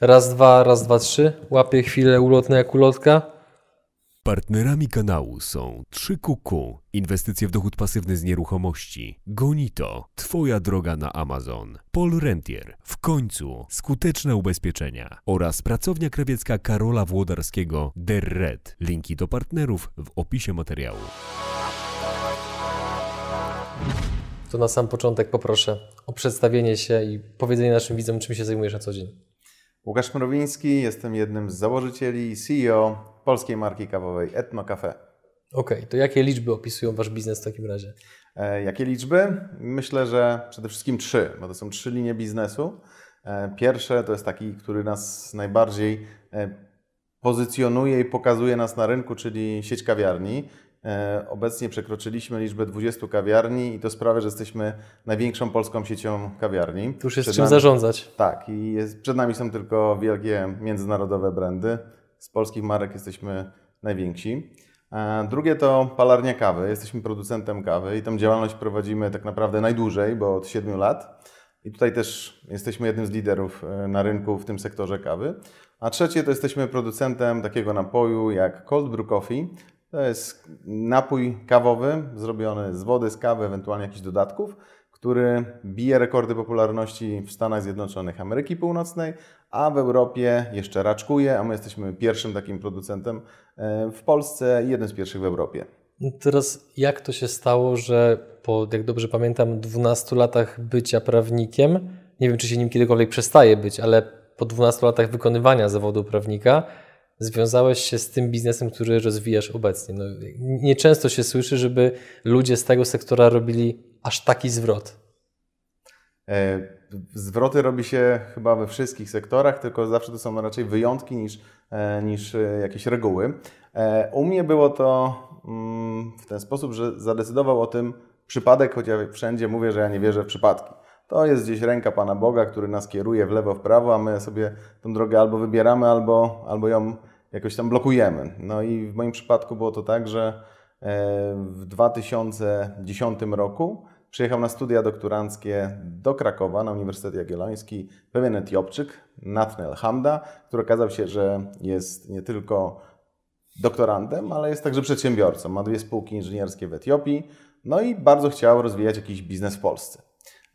Raz, dwa, raz, dwa, trzy. Łapię chwilę ulotne jak ulotka. Partnerami kanału są 3QQ, inwestycje w dochód pasywny z nieruchomości, Gonito, Twoja droga na Amazon, Paul Rentier, w końcu skuteczne ubezpieczenia oraz pracownia krawiecka Karola Włodarskiego Der Red. Linki do partnerów w opisie materiału. To na sam początek poproszę o przedstawienie się i powiedzenie naszym widzom, czym się zajmujesz na co dzień. Łukasz Mrowiński, jestem jednym z założycieli i CEO polskiej marki kawowej Etno Cafe. Okej, to jakie liczby opisują Wasz biznes w takim razie? E, jakie liczby? Myślę, że przede wszystkim trzy, bo to są trzy linie biznesu. E, pierwsze to jest taki, który nas najbardziej e, pozycjonuje i pokazuje nas na rynku, czyli sieć kawiarni. E, obecnie przekroczyliśmy liczbę 20 kawiarni i to sprawia, że jesteśmy największą polską siecią kawiarni. Tu już jest Przed czym nami- zarządzać. Tak, i jest, przed nami są tylko wielkie międzynarodowe brandy. Z polskich marek jesteśmy najwięksi. E, Drugie to palarnia kawy. Jesteśmy producentem kawy i tą działalność prowadzimy tak naprawdę najdłużej, bo od 7 lat. I tutaj też jesteśmy jednym z liderów e, na rynku w tym sektorze kawy. A trzecie to jesteśmy producentem takiego napoju jak Cold Brew Coffee. To jest napój kawowy zrobiony z wody, z kawy, ewentualnie jakichś dodatków, który bije rekordy popularności w Stanach Zjednoczonych Ameryki Północnej, a w Europie jeszcze raczkuje, a my jesteśmy pierwszym takim producentem e, w Polsce i jednym z pierwszych w Europie. No Teraz jak to się stało, że po, jak dobrze pamiętam, 12 latach bycia prawnikiem, nie wiem czy się nim kiedykolwiek przestaje być, ale po 12 latach wykonywania zawodu prawnika związałeś się z tym biznesem, który rozwijasz obecnie. No, nieczęsto się słyszy, żeby ludzie z tego sektora robili aż taki zwrot. E, Zwroty robi się chyba we wszystkich sektorach, tylko zawsze to są raczej wyjątki niż, e, niż e, jakieś reguły. U mnie było to mm, w ten sposób, że zadecydował o tym przypadek, choć ja wszędzie mówię, że ja nie wierzę w przypadki. To jest gdzieś ręka Pana Boga, który nas kieruje w lewo, w prawo, a my sobie tą drogę albo wybieramy, albo, albo ją jakoś tam blokujemy. No i w moim przypadku było to tak, że e, w 2010 roku przyjechał na studia doktoranckie do Krakowa na Uniwersytet Jagielloński pewien Etiopczyk, Nathaniel Hamda, który okazał się, że jest nie tylko doktorantem, ale jest także przedsiębiorcą. Ma dwie spółki inżynierskie w Etiopii, no i bardzo chciał rozwijać jakiś biznes w Polsce.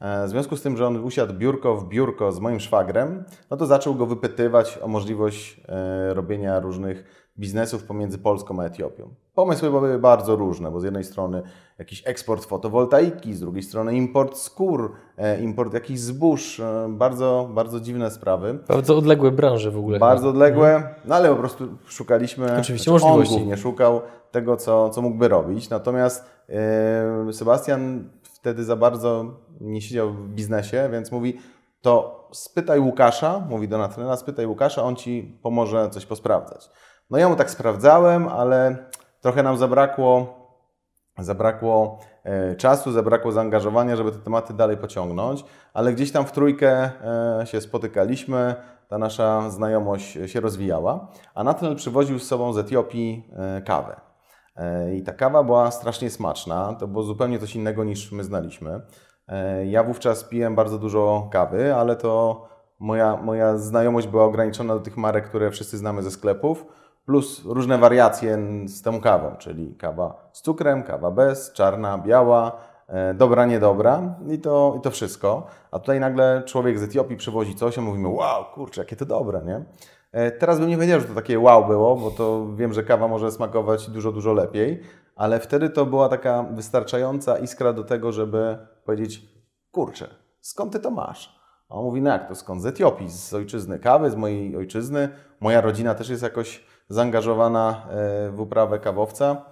E, W związku z tym, że on usiadł biurko w biurko z moim szwagrem, no to zaczął go wypytywać o możliwość e, robienia różnych biznesów pomiędzy Polską a Etiopią. Pomysły były bardzo różne, bo z jednej strony jakiś eksport fotowoltaiki, z drugiej strony import skór, e, import jakichś zbóż, bardzo, bardzo dziwne sprawy. Bardzo odległe branże w ogóle. Bardzo odległe, no ale po prostu szukaliśmy. Oczywiście znaczy on możliwości. głównie szukał tego, co, co mógłby robić. Natomiast e, Sebastian wtedy za bardzo nie siedział w biznesie, więc mówi: To spytaj Łukasza, mówi do Natrena, spytaj Łukasza, on ci pomoże coś posprawdzać. No ja mu tak sprawdzałem, ale trochę nam zabrakło zabrakło e, czasu, zabrakło zaangażowania, żeby te tematy dalej pociągnąć, ale gdzieś tam w trójkę e, się spotykaliśmy, ta nasza znajomość się rozwijała, a Nathaniel przywoził z sobą z Etiopii e, kawę. I ta kawa była strasznie smaczna, to było zupełnie coś innego niż my znaliśmy. E, Ja wówczas piłem bardzo dużo kawy, ale to moja, moja znajomość była ograniczona do tych marek, które wszyscy znamy ze sklepów, plus różne wariacje z tą kawą, czyli kawa z cukrem, kawa bez, czarna, biała, e, dobra, niedobra i to, i to wszystko. A tutaj nagle człowiek z Etiopii przywozi coś, a mówimy, wow, kurczę, jakie to dobre, nie? E, Teraz bym nie powiedział, że to takie wow było, bo to wiem, że kawa może smakować dużo, dużo lepiej, ale wtedy to była taka wystarczająca iskra do tego, żeby powiedzieć, kurczę, skąd ty to masz? A on mówi, no jak to skąd? Z Etiopii, z ojczyzny kawy, z mojej ojczyzny. Moja rodzina też jest jakoś zaangażowana e, w uprawę kawowca.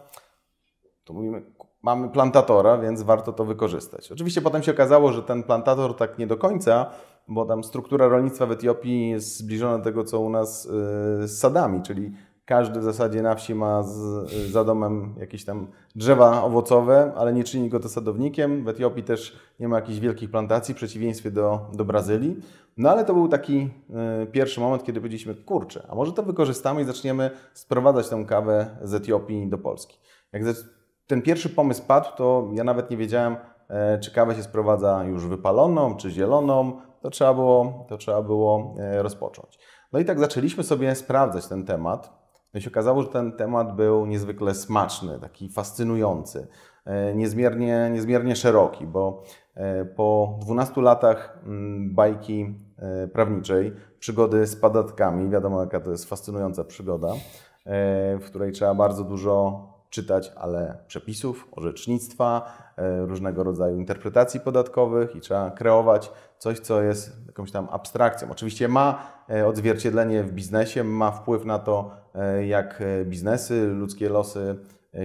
To mówimy, mamy plantatora, więc warto to wykorzystać. Oczywiście potem się okazało, że ten plantator tak nie do końca, bo tam struktura rolnictwa w Etiopii jest zbliżona do tego, co u nas e, z sadami, czyli każdy w zasadzie na wsi ma z, za domem jakieś tam drzewa owocowe, ale nie czyni go to sadownikiem. W Etiopii też nie ma jakichś wielkich plantacji, w przeciwieństwie do, do Brazylii. No ale to był taki e, pierwszy moment, kiedy powiedzieliśmy, kurczę, a może to wykorzystamy i zaczniemy sprowadzać tę kawę z Etiopii do Polski. Jak ten pierwszy pomysł padł, to ja nawet nie wiedziałem, e, czy kawę się sprowadza już wypaloną, czy zieloną, to trzeba było, to trzeba było e, rozpocząć. No i tak zaczęliśmy sobie sprawdzać ten temat. No się okazało, że ten temat był niezwykle smaczny, taki fascynujący, e, niezmiernie, niezmiernie szeroki, bo e, po 12 latach mm, bajki prawniczej, przygody z podatkami, wiadomo jaka to jest fascynująca przygoda, w której trzeba bardzo dużo czytać, ale przepisów, orzecznictwa, e, różnego rodzaju interpretacji podatkowych i trzeba kreować coś, co jest jakąś tam abstrakcją. Oczywiście ma e, odzwierciedlenie w biznesie, ma wpływ na to, e, jak biznesy, ludzkie losy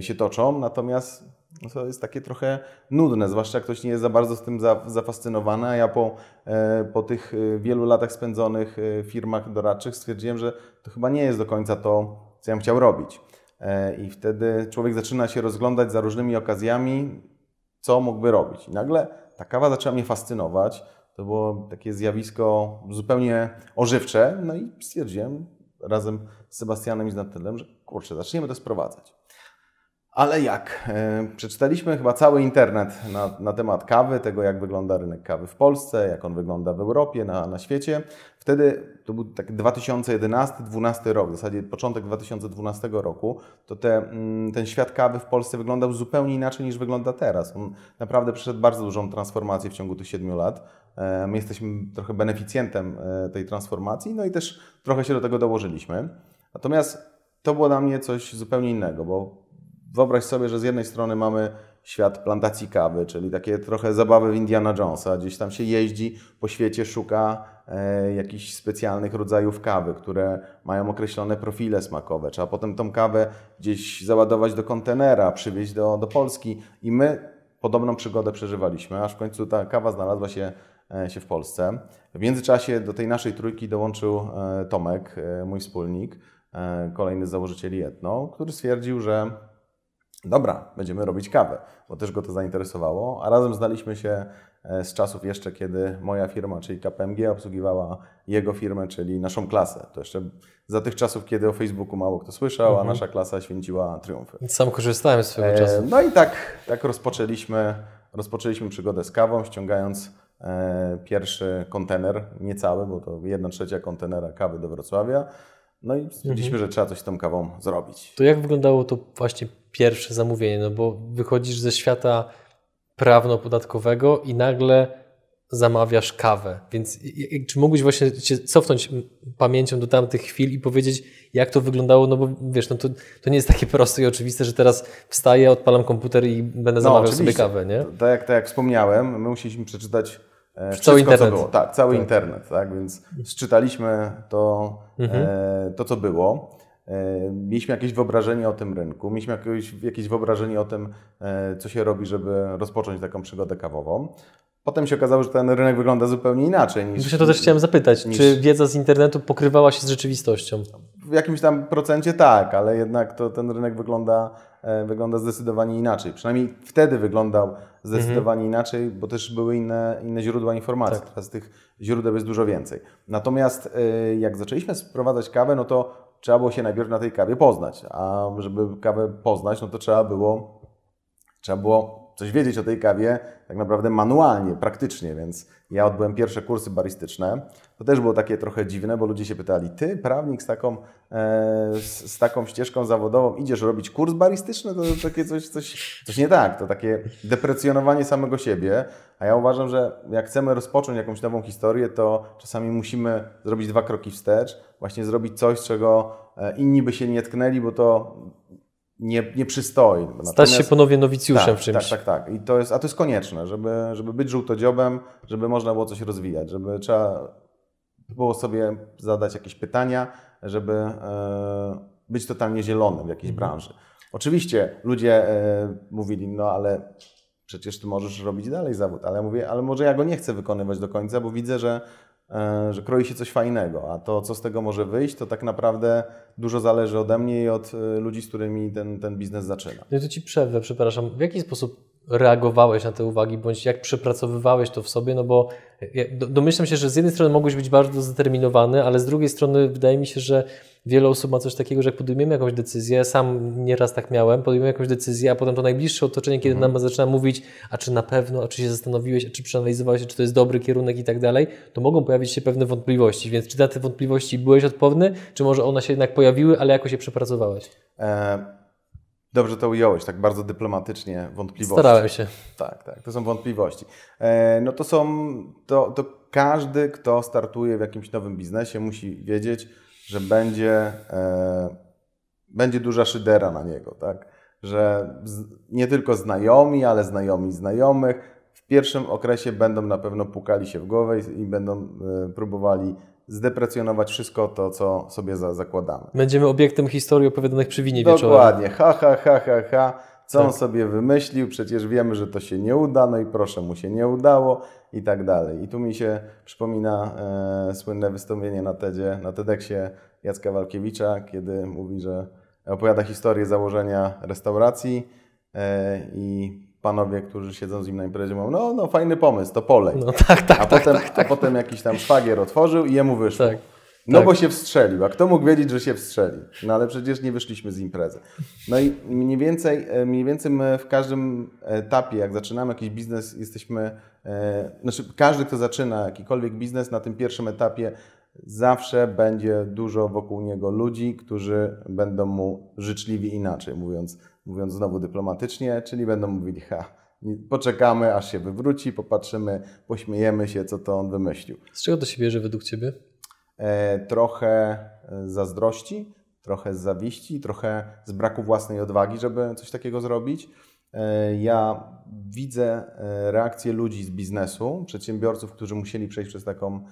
się toczą, natomiast no to jest takie trochę nudne, zwłaszcza jak ktoś nie jest za bardzo z tym zafascynowany, a ja po, po tych wielu latach spędzonych w firmach doradczych stwierdziłem, że to chyba nie jest do końca to, co ja bym chciał robić. E, I wtedy człowiek zaczyna się rozglądać za różnymi okazjami, co mógłby robić. I nagle ta kawa zaczęła mnie fascynować. To było takie zjawisko zupełnie ożywcze. No i stwierdziłem razem z Sebastianem i z Natylem, że kurczę, zaczniemy to sprowadzać. Ale jak? E, przeczytaliśmy chyba cały internet na, na, temat kawy, tego jak wygląda rynek kawy w Polsce, jak on wygląda w Europie, na, na świecie. Wtedy, to był tak 2011-2012 rok, w zasadzie początek 2012 roku, to te, mm, ten świat kawy w Polsce wyglądał zupełnie inaczej niż wygląda teraz. On naprawdę przeszedł bardzo dużą transformację w ciągu tych 7 lat. E, my jesteśmy trochę beneficjentem e, tej transformacji, no i też trochę się do tego dołożyliśmy. Natomiast to było dla mnie coś zupełnie innego, bo wyobraź sobie, że z jednej strony mamy świat plantacji kawy, czyli takie trochę zabawy w Indiana Jonesa. Gdzieś tam się jeździ po świecie, szuka e, jakichś specjalnych rodzajów kawy, które mają określone profile smakowe. Trzeba potem tą kawę gdzieś załadować do kontenera, przywieźć do, do Polski i my podobną przygodę przeżywaliśmy, aż w końcu ta kawa znalazła się, e, się w Polsce. W międzyczasie do tej naszej trójki dołączył e, Tomek, e, mój wspólnik, kolejny z założycieli Etno, który stwierdził, że dobra, będziemy robić kawę, bo też go to zainteresowało, a razem znaliśmy się e, z czasów jeszcze, kiedy moja firma, czyli KPMG, obsługiwała jego firmę, czyli naszą klasę. To jeszcze za tych czasów, kiedy o Facebooku mało kto słyszał, mhm. a nasza klasa święciła triumfy. Sam korzystałem z swojego e, czasu. No i tak, tak rozpoczęliśmy, rozpoczęliśmy przygodę z kawą, ściągając e, pierwszy kontener, niecały, bo to jedna trzecia kontenera kawy do Wrocławia. No i stwierdziliśmy, mhm. że trzeba coś z tą kawą zrobić. To jak wyglądało to właśnie pierwsze zamówienie? No bo wychodzisz ze świata prawno-podatkowego i nagle zamawiasz kawę. Więc czy mógłbyś właśnie się cofnąć pamięcią do tamtych chwil i powiedzieć, jak to wyglądało? No bo wiesz, no to, to nie jest takie proste i oczywiste, że teraz wstaję, odpalam komputer i będę no, zamawiał sobie kawę, nie? Tak jak, tak jak wspomniałem, my musieliśmy przeczytać wszystko, cały internet. co było. Tak, cały tak. internet, tak? Więc zczytaliśmy to, mhm. e, to, co było. E, mieliśmy jakieś wyobrażenie o tym rynku, mieliśmy jakieś, jakieś wyobrażenie o tym, e, co się robi, żeby rozpocząć taką przygodę kawową. Potem się okazało, że ten rynek wygląda zupełnie inaczej niż. Właśnie to też chciałem zapytać, niż... czy wiedza z internetu pokrywała się z rzeczywistością? W jakimś tam procencie tak, ale jednak to ten rynek wygląda, e, wygląda zdecydowanie inaczej. Przynajmniej wtedy wyglądał zdecydowanie mhm. inaczej, bo też były inne, inne źródła informacji. Tak. Teraz tych źródeł jest dużo więcej. Natomiast jak zaczęliśmy sprowadzać kawę, no to trzeba było się najpierw na tej kawie poznać. A żeby kawę poznać, no to trzeba było, trzeba było coś wiedzieć o tej kawie tak naprawdę manualnie, praktycznie, więc ja odbyłem pierwsze kursy baristyczne. To też było takie trochę dziwne, bo ludzie się pytali, ty prawnik z taką, e, z, z, taką ścieżką zawodową idziesz robić kurs baristyczny? To takie coś, coś, coś nie tak, to takie deprecjonowanie samego siebie. A ja uważam, że jak chcemy rozpocząć jakąś nową historię, to czasami musimy zrobić dwa kroki wstecz, właśnie zrobić coś, czego e, inni by się nie tknęli, bo to nie, nie przystoi. Stać się ponownie nowicjuszem tak, w czymś. Tak, tak, tak. I to jest, a to jest konieczne, żeby, żeby być żółtodziobem, żeby można było coś rozwijać, żeby trzeba było sobie zadać jakieś pytania, żeby e, być totalnie zielonym w jakiejś mhm. branży. Oczywiście ludzie e, mówili, no ale przecież ty możesz robić dalej zawód, ale ja mówię, ale może ja go nie chcę wykonywać do końca, bo widzę, że że kroi się coś fajnego, a to, co z tego może wyjść, to tak naprawdę dużo zależy ode mnie i od e, ludzi, z którymi ten, ten biznes zaczyna. No to Ci przerwę, przepraszam. W jaki sposób reagowałeś na te uwagi, bądź jak przepracowywałeś to w sobie, no bo domyślam się, że z jednej strony mogłeś być bardzo zdeterminowany, ale z drugiej strony wydaje mi się, że wiele osób ma coś takiego, że jak podejmiemy jakąś decyzję, sam nieraz tak miałem, podejmiemy jakąś decyzję, a potem to najbliższe otoczenie, kiedy nam zaczyna mówić, a czy na pewno, a czy się zastanowiłeś, a czy przeanalizowałeś, czy to jest dobry kierunek i tak dalej, to mogą pojawić się pewne wątpliwości. Więc czy na te wątpliwości byłeś odporny, czy może one się jednak pojawiły, ale jakoś je przepracowałeś? E, dobrze to ująłeś, tak bardzo dyplomatycznie, wątpliwości. Starałem się. Tak, tak, to są wątpliwości. E, no to są, to, to każdy, kto startuje w jakimś nowym biznesie, musi wiedzieć, że będzie, e, będzie duża szydera na niego, tak? Że z, nie tylko znajomi, ale znajomi znajomych w pierwszym okresie będą na pewno pukali się w głowę i, i będą e, próbowali zdeprecjonować wszystko to, co sobie za, zakładamy. Będziemy obiektem historii opowiadanych przy winie wieczorem. Dokładnie, ha, ha, ha, ha, ha. Co on Tak. sobie wymyślił? Przecież wiemy, że to się nie uda, no i proszę, mu się nie udało i tak dalej. I tu mi się przypomina e, słynne wystąpienie na TEDzie, na TEDxie Jacka Walkiewicza, kiedy mówi, że opowiada historię założenia restauracji e, i panowie, którzy siedzą z nim na imprezie mówią, no, no fajny pomysł, to polej. No tak, tak, a, tak, potem, tak, tak. a potem jakiś tam szwagier otworzył i jemu wyszło. Tak. No Tak. bo się wstrzelił. A kto mógł wiedzieć, że się wstrzeli? No ale przecież nie wyszliśmy z imprezy. No i mniej więcej, e, mniej więcej my w każdym etapie, jak zaczynamy jakiś biznes, jesteśmy, e, znaczy każdy, kto zaczyna jakikolwiek biznes na tym pierwszym etapie, zawsze będzie dużo wokół niego ludzi, którzy będą mu życzliwi inaczej, mówiąc, mówiąc znowu dyplomatycznie, czyli będą mówili, ha, poczekamy, aż się wywróci, popatrzymy, pośmiejemy się, co to on wymyślił Z czego to się bierze według Ciebie? E, trochę e, zazdrości, trochę z zawiści, trochę z braku własnej odwagi, żeby coś takiego zrobić. E, Ja widzę reakcję ludzi z biznesu, przedsiębiorców, którzy musieli przejść przez taką,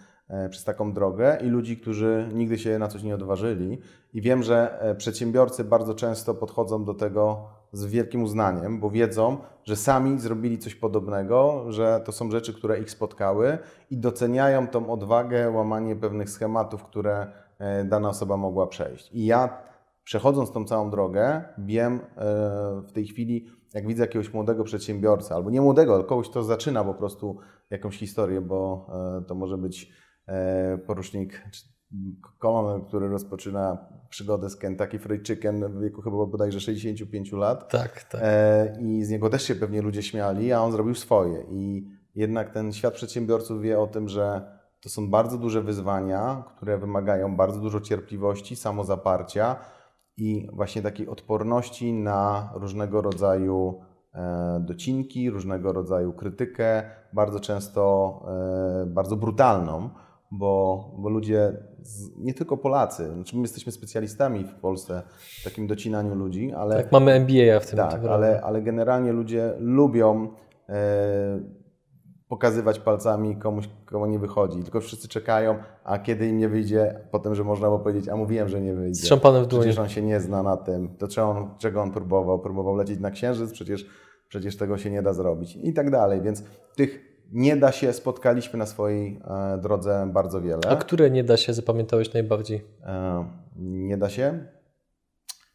przez taką drogę i ludzi, którzy nigdy się na coś nie odważyli. I wiem, że przedsiębiorcy bardzo często podchodzą do tego z wielkim uznaniem, bo wiedzą, że sami zrobili coś podobnego, że to są rzeczy, które ich spotkały i doceniają tą odwagę, łamanie pewnych schematów, które e, dana osoba mogła przejść. I ja przechodząc tą całą drogę, wiem e, w tej chwili, jak widzę jakiegoś młodego przedsiębiorcę, albo nie młodego, ale kogoś, kto zaczyna po prostu jakąś historię, bo e, to może być porucznik kolonel, który rozpoczyna przygodę z Kentucky Fried Chicken w wieku chyba bodajże 65 lat. Tak, tak. E, I z niego też się pewnie ludzie śmiali, a on zrobił swoje. I jednak ten świat przedsiębiorców wie o tym, że to są bardzo duże wyzwania, które wymagają bardzo dużo cierpliwości, samozaparcia i właśnie takiej odporności na różnego rodzaju e, docinki, różnego rodzaju krytykę, bardzo często e, bardzo brutalną, bo, bo ludzie, z, nie tylko Polacy, znaczy my jesteśmy specjalistami w Polsce w takim docinaniu ludzi, ale Tak, mamy MBA w tym. tak, tym ale, ale generalnie ludzie lubią e, pokazywać palcami komuś, komu nie wychodzi. Tylko wszyscy czekają, a kiedy im nie wyjdzie, potem, że można było powiedzieć, a mówiłem, że nie wyjdzie. Z szampanem w dłoni. Przecież on się nie zna na tym. To czego on, czego on próbował? Próbował lecieć na księżyc, przecież, przecież tego się nie da zrobić. I tak dalej. Więc tych nie da się spotkaliśmy na swojej e, drodze bardzo wiele. A które nie da się zapamiętałeś najbardziej? E, Nie da się.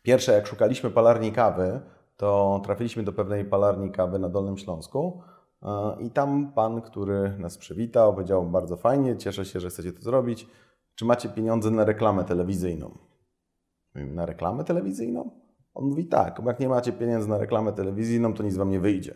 Pierwsze, jak szukaliśmy palarni kawy, to trafiliśmy do pewnej palarni kawy na Dolnym Śląsku. e, I tam pan, który nas przywitał, powiedział bardzo fajnie, cieszę się, że chcecie to zrobić. Czy macie pieniądze na reklamę telewizyjną? Na reklamę telewizyjną? On mówi tak, bo jak nie macie pieniędzy na reklamę telewizyjną, to nic wam nie wyjdzie.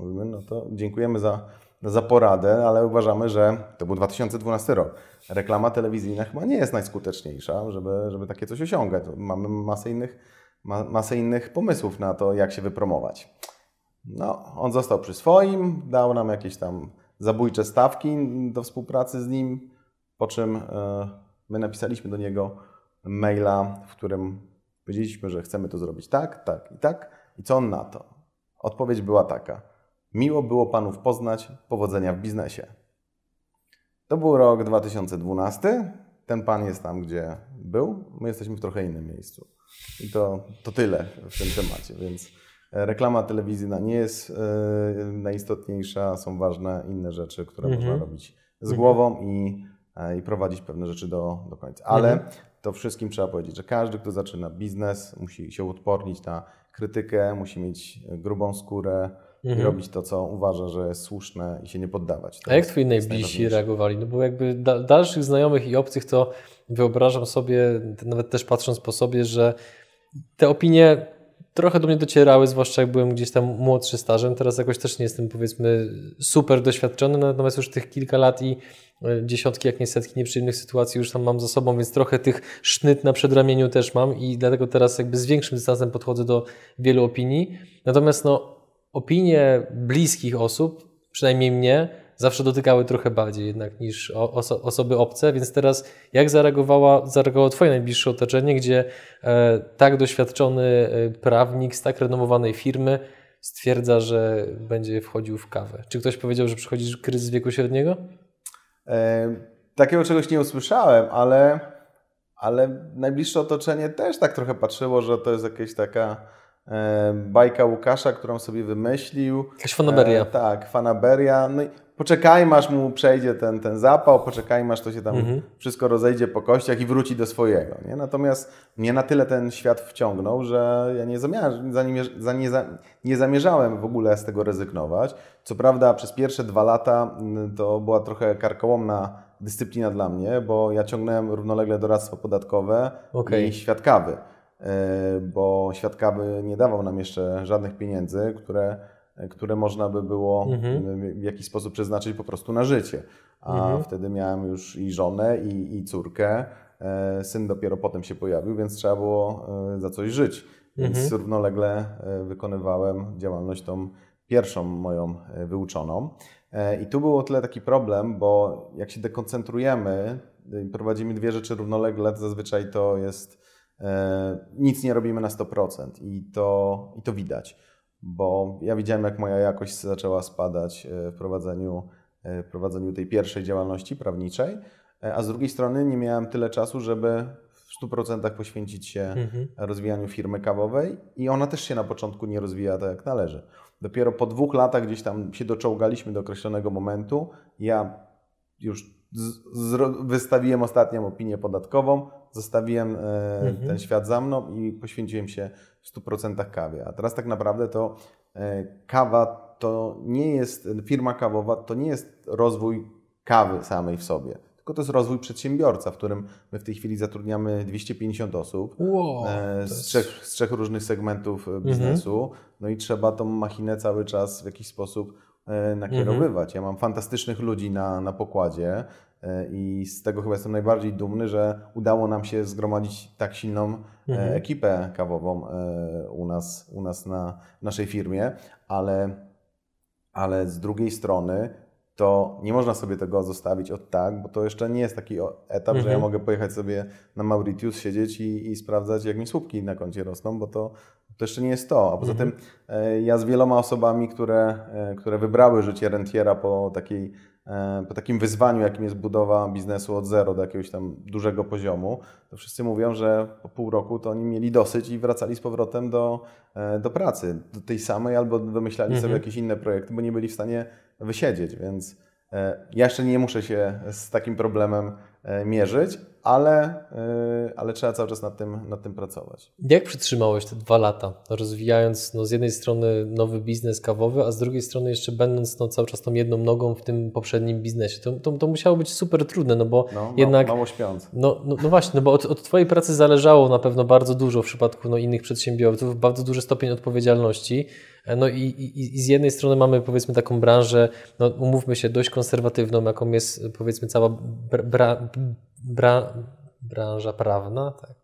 Mówimy, no to dziękujemy za, za poradę, ale uważamy, że to był 2012 rok. Reklama telewizyjna chyba nie jest najskuteczniejsza, żeby, żeby takie coś osiągać. Mamy masę innych, ma, masę innych pomysłów na to, jak się wypromować. No, on został przy swoim, dał nam jakieś tam zabójcze stawki do współpracy z nim, po czym e, my napisaliśmy do niego maila, w którym powiedzieliśmy, że chcemy to zrobić tak, tak i tak. I co on na to? Odpowiedź była taka. Miło było panów poznać, powodzenia w biznesie. To był rok 2012. Ten pan jest tam, gdzie był. My jesteśmy w trochę innym miejscu. I to, to tyle w tym temacie. Więc e, reklama telewizyjna nie jest e, najistotniejsza. Są ważne inne rzeczy, które Mhm. można robić z głową i, e, i prowadzić pewne rzeczy do, do końca. Ale Mhm. to wszystkim trzeba powiedzieć, że każdy, kto zaczyna biznes, musi się odpornić na krytykę, musi mieć grubą skórę i Mhm. robić to, co uważa, że jest słuszne i się nie poddawać. To A jak twoi najbliżsi reagowali? No bo jakby da, dalszych znajomych i obcych to wyobrażam sobie, nawet też patrząc po sobie, że te opinie trochę do mnie docierały, zwłaszcza jak byłem gdzieś tam młodszy stażem. Teraz jakoś też nie jestem powiedzmy super doświadczony, natomiast już tych kilka lat i e, dziesiątki, jak nie setki nieprzyjemnych sytuacji już tam mam za sobą, więc trochę tych sznyt na przedramieniu też mam i dlatego teraz jakby z większym dystansem podchodzę do wielu opinii. Natomiast no, opinie bliskich osób, przynajmniej mnie, zawsze dotykały trochę bardziej jednak niż oso osoby obce, więc teraz jak zareagowała, zareagowało Twoje najbliższe otoczenie, gdzie e, tak doświadczony e, prawnik z tak renomowanej firmy stwierdza, że będzie wchodził w kawę. Czy ktoś powiedział, że przychodzi kryzys wieku średniego? E, takiego czegoś nie usłyszałem, ale, ale najbliższe otoczenie też tak trochę patrzyło, że to jest jakaś taka bajka Łukasza, którą sobie wymyślił. Jakaś fanaberia. E, tak, fanaberia. No i poczekajmy, aż mu przejdzie ten, ten zapał, poczekajmy, aż to się tam mhm. wszystko rozejdzie po kościach i wróci do swojego. Nie? Natomiast mnie na tyle ten świat wciągnął, że ja nie, zamierzałem, za, nie, za, nie zamierzałem w ogóle z tego rezygnować. Co prawda przez pierwsze dwa lata to była trochę karkołomna dyscyplina dla mnie, bo ja ciągnąłem równolegle doradztwo podatkowe okay. i świadkawy, bo świadkawy nie dawał nam jeszcze żadnych pieniędzy, które które można by było mhm. w jakiś sposób przeznaczyć po prostu na życie. A mhm. wtedy miałem już i żonę, i, i córkę. E, syn dopiero potem się pojawił, więc trzeba było e, za coś żyć. Więc mhm. równolegle e, wykonywałem działalność tą pierwszą moją wyuczoną. I tu był o tyle taki problem, bo jak się dekoncentrujemy i prowadzimy dwie rzeczy równolegle, to zazwyczaj to jest nic nie robimy na 100% i to, i to widać bo ja widziałem, jak moja jakość zaczęła spadać e, w prowadzeniu, e, w prowadzeniu tej pierwszej działalności prawniczej, e, a z drugiej strony nie miałem tyle czasu, żeby w 100% poświęcić się mhm. rozwijaniu firmy kawowej i ona też się na początku nie rozwija tak jak należy. Dopiero po dwóch latach gdzieś tam się doczołgaliśmy do określonego momentu. Ja już wystawiłem ostatnią opinię podatkową, zostawiłem mhm. ten świat za mną i poświęciłem się w 100% kawie. A teraz tak naprawdę to e, kawa to nie jest, firma kawowa to nie jest rozwój kawy samej w sobie, tylko to jest rozwój przedsiębiorca, w którym my w tej chwili zatrudniamy 250 osób wow, e, z, jest... trzech, z trzech różnych segmentów e, mhm. biznesu. Mhm. No i trzeba tą machinę cały czas w jakiś sposób nakierowywać. Mhm. Ja mam fantastycznych ludzi na, na pokładzie. E, I z tego chyba jestem najbardziej dumny, że udało nam się zgromadzić tak silną e, mhm. ekipę kawową e, u nas, u nas na naszej firmie, ale, ale z drugiej strony to nie można sobie tego zostawić od tak, bo to jeszcze nie jest taki etap, mhm. że ja mhm. mogę pojechać sobie na Mauritius, siedzieć i, i sprawdzać, jak mi słupki na koncie rosną, bo to, to jeszcze nie jest to. A poza mhm. tym ja z wieloma osobami, które, które wybrały życie rentiera po takiej po takim wyzwaniu, jakim jest budowa biznesu od zero do jakiegoś tam dużego poziomu, to wszyscy mówią, że po pół roku to oni mieli dosyć i wracali z powrotem do, e, do pracy, do tej samej, albo wymyślali mhm. sobie jakieś inne projekty, bo nie byli w stanie wysiedzieć, więc e, ja jeszcze nie muszę się z takim problemem mierzyć, ale, y, ale trzeba cały czas nad tym, nad tym pracować. Jak przytrzymałeś te dwa lata, rozwijając no, z jednej strony nowy biznes kawowy, a z drugiej strony jeszcze będąc no, cały czas tą jedną nogą w tym poprzednim biznesie? To, to, to musiało być super trudne, no bo no, jednak... Mało śpiąc. No, no, no, właśnie, no bo od, od Twojej pracy zależało na pewno bardzo dużo w przypadku no, innych przedsiębiorców, bardzo duży stopień odpowiedzialności. E, no i, i, i, z jednej strony mamy powiedzmy taką branżę, no umówmy się, dość konserwatywną, jaką jest powiedzmy cała bra, bra, bra, branża prawna, tak.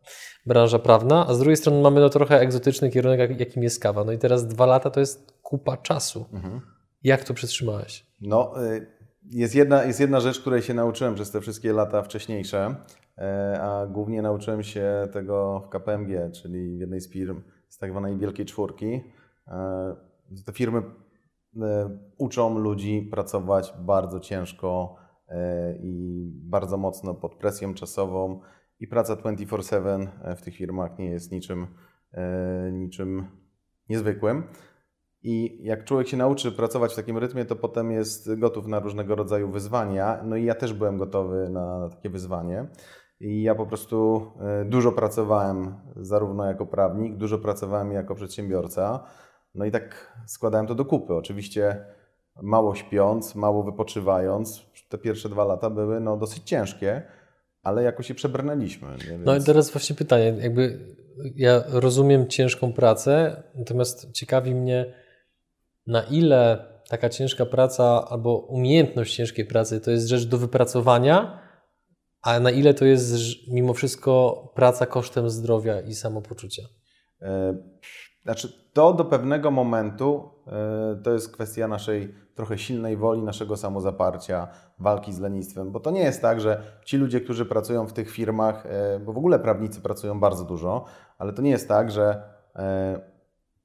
branża prawna, a z drugiej strony mamy no trochę egzotyczny kierunek, jakim jest kawa. No i teraz dwa lata to jest kupa czasu. Mhm. Jak to przetrzymałeś? No, y, jest jedna, jest jedna rzecz, której się nauczyłem przez te wszystkie lata wcześniejsze, e, a głównie nauczyłem się tego w KPMG, czyli w jednej z firm z tak zwanej Wielkiej Czwórki. E, te firmy e, uczą ludzi pracować bardzo ciężko, i bardzo mocno pod presją czasową i praca 24/7 e, w tych firmach nie jest niczym, e, niczym niezwykłym. I jak człowiek się nauczy pracować w takim rytmie, to potem jest gotów na różnego rodzaju wyzwania. No i ja też byłem gotowy na takie wyzwanie. I ja po prostu dużo pracowałem zarówno jako prawnik, dużo pracowałem jako przedsiębiorca. No i tak składałem to do kupy. Oczywiście mało śpiąc, mało wypoczywając. Te pierwsze dwa lata były no, dosyć ciężkie, ale jakoś się przebrnęliśmy. Więc... No i teraz właśnie pytanie, jakby ja rozumiem ciężką pracę, natomiast ciekawi mnie, na ile taka ciężka praca albo umiejętność ciężkiej pracy to jest rzecz do wypracowania, a na ile to jest mimo wszystko praca kosztem zdrowia i samopoczucia? E, znaczy, to do pewnego momentu e, to jest kwestia naszej trochę silnej woli, naszego samozaparcia, walki z lenistwem, bo to nie jest tak, że ci ludzie, którzy pracują w tych firmach, e, bo w ogóle prawnicy pracują bardzo dużo, ale to nie jest tak, że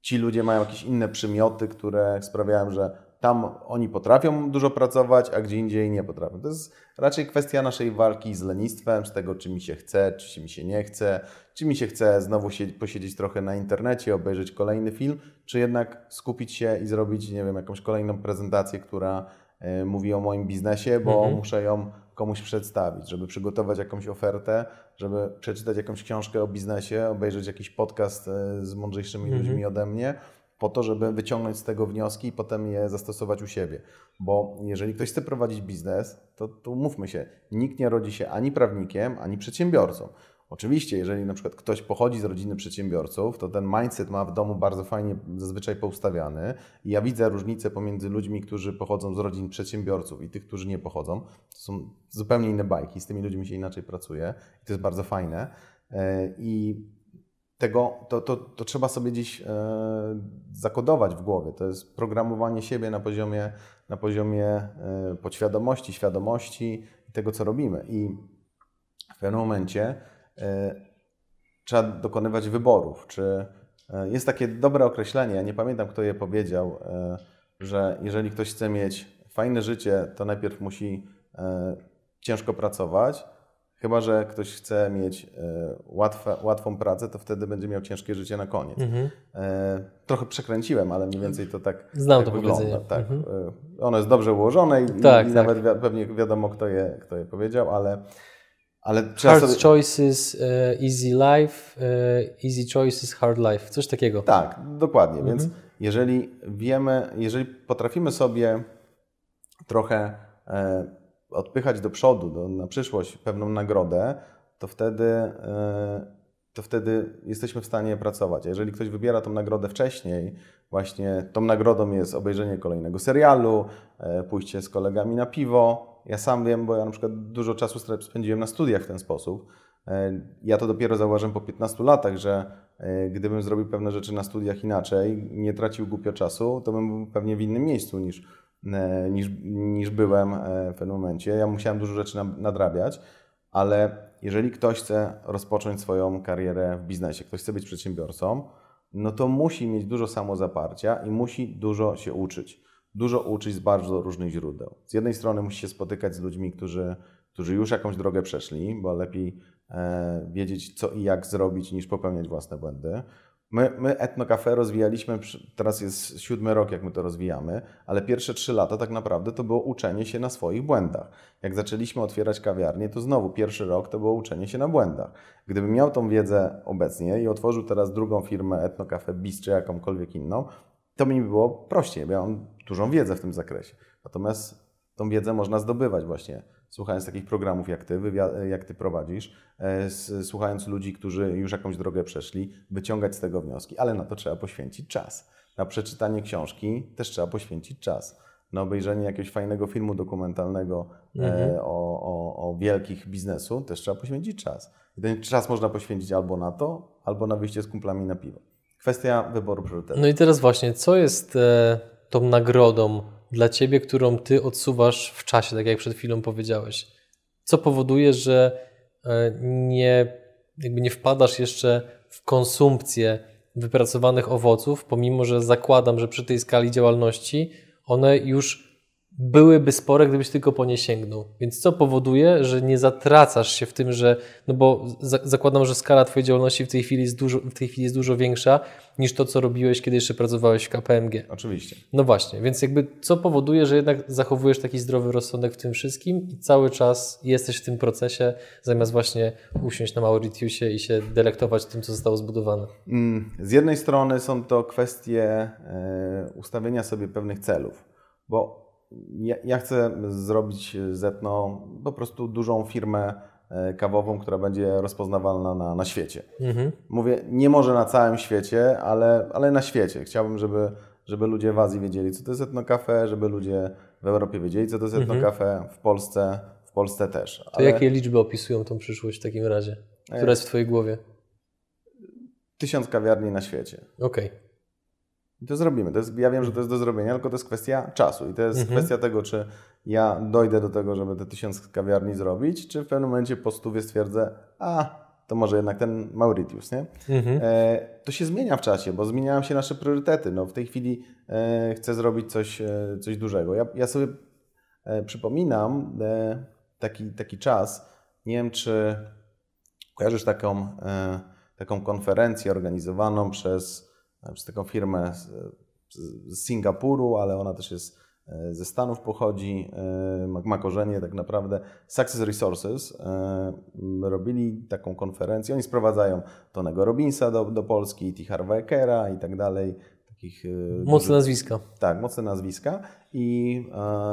ci ludzie mają jakieś inne przymioty, które sprawiają, że tam oni potrafią dużo pracować, a gdzie indziej nie potrafią. To jest raczej kwestia naszej walki z lenistwem, z tego, czy mi się chce, czy mi się nie chce, czy mi się chce znowu posiedzieć trochę na internecie, obejrzeć kolejny film, czy jednak skupić się i zrobić, nie wiem, jakąś kolejną prezentację, która y, mówi o moim biznesie, bo mhm. muszę ją komuś przedstawić, żeby przygotować jakąś ofertę, żeby przeczytać jakąś książkę o biznesie, obejrzeć jakiś podcast y, z mądrzejszymi mhm. ludźmi ode mnie po to, żeby wyciągnąć z tego wnioski i potem je zastosować u siebie. Bo jeżeli ktoś chce prowadzić biznes, to, to mówmy się, nikt nie rodzi się ani prawnikiem, ani przedsiębiorcą. Oczywiście, jeżeli na przykład ktoś pochodzi z rodziny przedsiębiorców, to ten mindset ma w domu bardzo fajnie zazwyczaj poustawiany. I ja widzę różnicę pomiędzy ludźmi, którzy pochodzą z rodzin przedsiębiorców i tych, którzy nie pochodzą. To są zupełnie inne bajki, z tymi ludźmi się inaczej pracuje i to jest bardzo fajne. E, I tego, to, to, to trzeba sobie dziś e, zakodować w głowie. To jest programowanie siebie na poziomie, na poziomie e, podświadomości, świadomości i tego, co robimy. I w pewnym momencie e, trzeba dokonywać wyborów. Czy jest takie dobre określenie, ja nie pamiętam, kto je powiedział, że jeżeli ktoś chce mieć fajne życie, to najpierw musi ciężko pracować, Chyba, że ktoś chce mieć e, łatwe, łatwą pracę, to wtedy będzie miał ciężkie życie na koniec. Mhm. E, trochę przekręciłem, ale mniej więcej to tak, Znam tak to wygląda. Tak. Mhm. E, ono jest dobrze ułożone i, tak, i tak. nawet wi pewnie wiadomo, kto je, kto je powiedział, ale, ale Hard sobie... choices, easy life, easy choices, hard life. Coś takiego. Tak, dokładnie. Mhm. Więc jeżeli wiemy, jeżeli potrafimy sobie trochę odpychać do przodu, do, na przyszłość pewną nagrodę, to wtedy, e, to wtedy jesteśmy w stanie pracować. A jeżeli ktoś wybiera tą nagrodę wcześniej, właśnie tą nagrodą jest obejrzenie kolejnego serialu, e, pójście z kolegami na piwo. Ja sam wiem, bo ja na przykład dużo czasu spędziłem na studiach w ten sposób. E, ja to dopiero zauważyłem po 15 latach, że gdybym zrobił pewne rzeczy na studiach inaczej, nie tracił głupio czasu, to bym był pewnie w innym miejscu niż niż, niż byłem e, w pewnym momencie. Ja musiałem dużo rzeczy nadrabiać, ale jeżeli ktoś chce rozpocząć swoją karierę w biznesie, ktoś chce być przedsiębiorcą, no to musi mieć dużo samozaparcia i musi dużo się uczyć. Dużo uczyć z bardzo różnych źródeł. Z jednej strony musi się spotykać z ludźmi, którzy, którzy już jakąś drogę przeszli, bo lepiej e, wiedzieć, co i jak zrobić, niż popełniać własne błędy. My, my Etno Cafe rozwijaliśmy, teraz jest siódmy rok, jak my to rozwijamy, ale pierwsze trzy lata tak naprawdę to było uczenie się na swoich błędach. Jak zaczęliśmy otwierać kawiarnię, to znowu pierwszy rok to było uczenie się na błędach. Gdybym miał tą wiedzę obecnie i otworzył teraz drugą firmę Etno Cafe Bis czy jakąkolwiek inną, to mi było prościej, bo ja mam dużą wiedzę w tym zakresie. Natomiast tą wiedzę można zdobywać właśnie słuchając takich programów jak ty, jak ty prowadzisz, e, słuchając ludzi, którzy już jakąś drogę przeszli, wyciągać z tego wnioski, ale na to trzeba poświęcić czas. Na przeczytanie książki też trzeba poświęcić czas. Na obejrzenie jakiegoś fajnego filmu dokumentalnego e, mhm. o, o, o wielkich biznesu też trzeba poświęcić czas. I ten czas można poświęcić albo na to, albo na wyjście z kumplami na piwo. Kwestia wyboru priorytetów. No i teraz właśnie, co jest e, tą nagrodą dla ciebie, którą ty odsuwasz w czasie, tak jak przed chwilą powiedziałeś? Co powoduje, że e, nie, jakby nie wpadasz jeszcze w konsumpcję wypracowanych owoców, pomimo że zakładam, że przy tej skali działalności one już byłyby spore, gdybyś tylko po nie sięgnął. Więc co powoduje, że nie zatracasz się w tym, że, no bo za, zakładam, że skala Twojej działalności w tej, chwili jest dużo, w tej chwili jest dużo większa niż to, co robiłeś, kiedy jeszcze pracowałeś w KPMG. Oczywiście. No właśnie, więc jakby co powoduje, że jednak zachowujesz taki zdrowy rozsądek w tym wszystkim i cały czas jesteś w tym procesie, zamiast właśnie usiąść na Mauritiusie i się delektować tym, co zostało zbudowane? Mm, z jednej strony są to kwestie e, ustawienia sobie pewnych celów, bo ja, ja chcę zrobić z Etno po prostu dużą firmę e, kawową, która będzie rozpoznawalna na, na świecie. Mhm. Mówię, nie może na całym świecie, ale, ale na świecie. Chciałbym, żeby, żeby ludzie w Azji wiedzieli, co to jest etnokafe, żeby ludzie w Europie wiedzieli, co to jest etnokafe, w Polsce, w Polsce też. To Ale jakie liczby opisują tą przyszłość w takim razie? Która jest w Twojej głowie? tysiąc kawiarni na świecie. Okej. I to zrobimy. To jest, ja wiem, że to jest do zrobienia, tylko to jest kwestia czasu. I to jest kwestia tego, czy ja dojdę do tego, żeby te tysiąc kawiarni zrobić, czy w pewnym momencie po stówie stwierdzę, a to może jednak ten Mauritius, nie? E, to się zmienia w czasie, bo zmieniają się nasze priorytety. No, w tej chwili e, chcę zrobić coś, e, coś dużego. Ja, ja sobie e, przypominam e, taki, taki czas, nie wiem, czy kojarzysz taką, e, taką konferencję organizowaną przez, przez taką firmę z, Singapuru, ale ona też jest e, ze Stanów pochodzi, e, ma, korzenie tak naprawdę. Success Resources e, robili taką konferencję. Oni sprowadzają Tonego Robinsa do, do Polski, T. Harva Ekera i tak dalej. Takich, Mocne nazwiska. tak, mocne nazwiska. I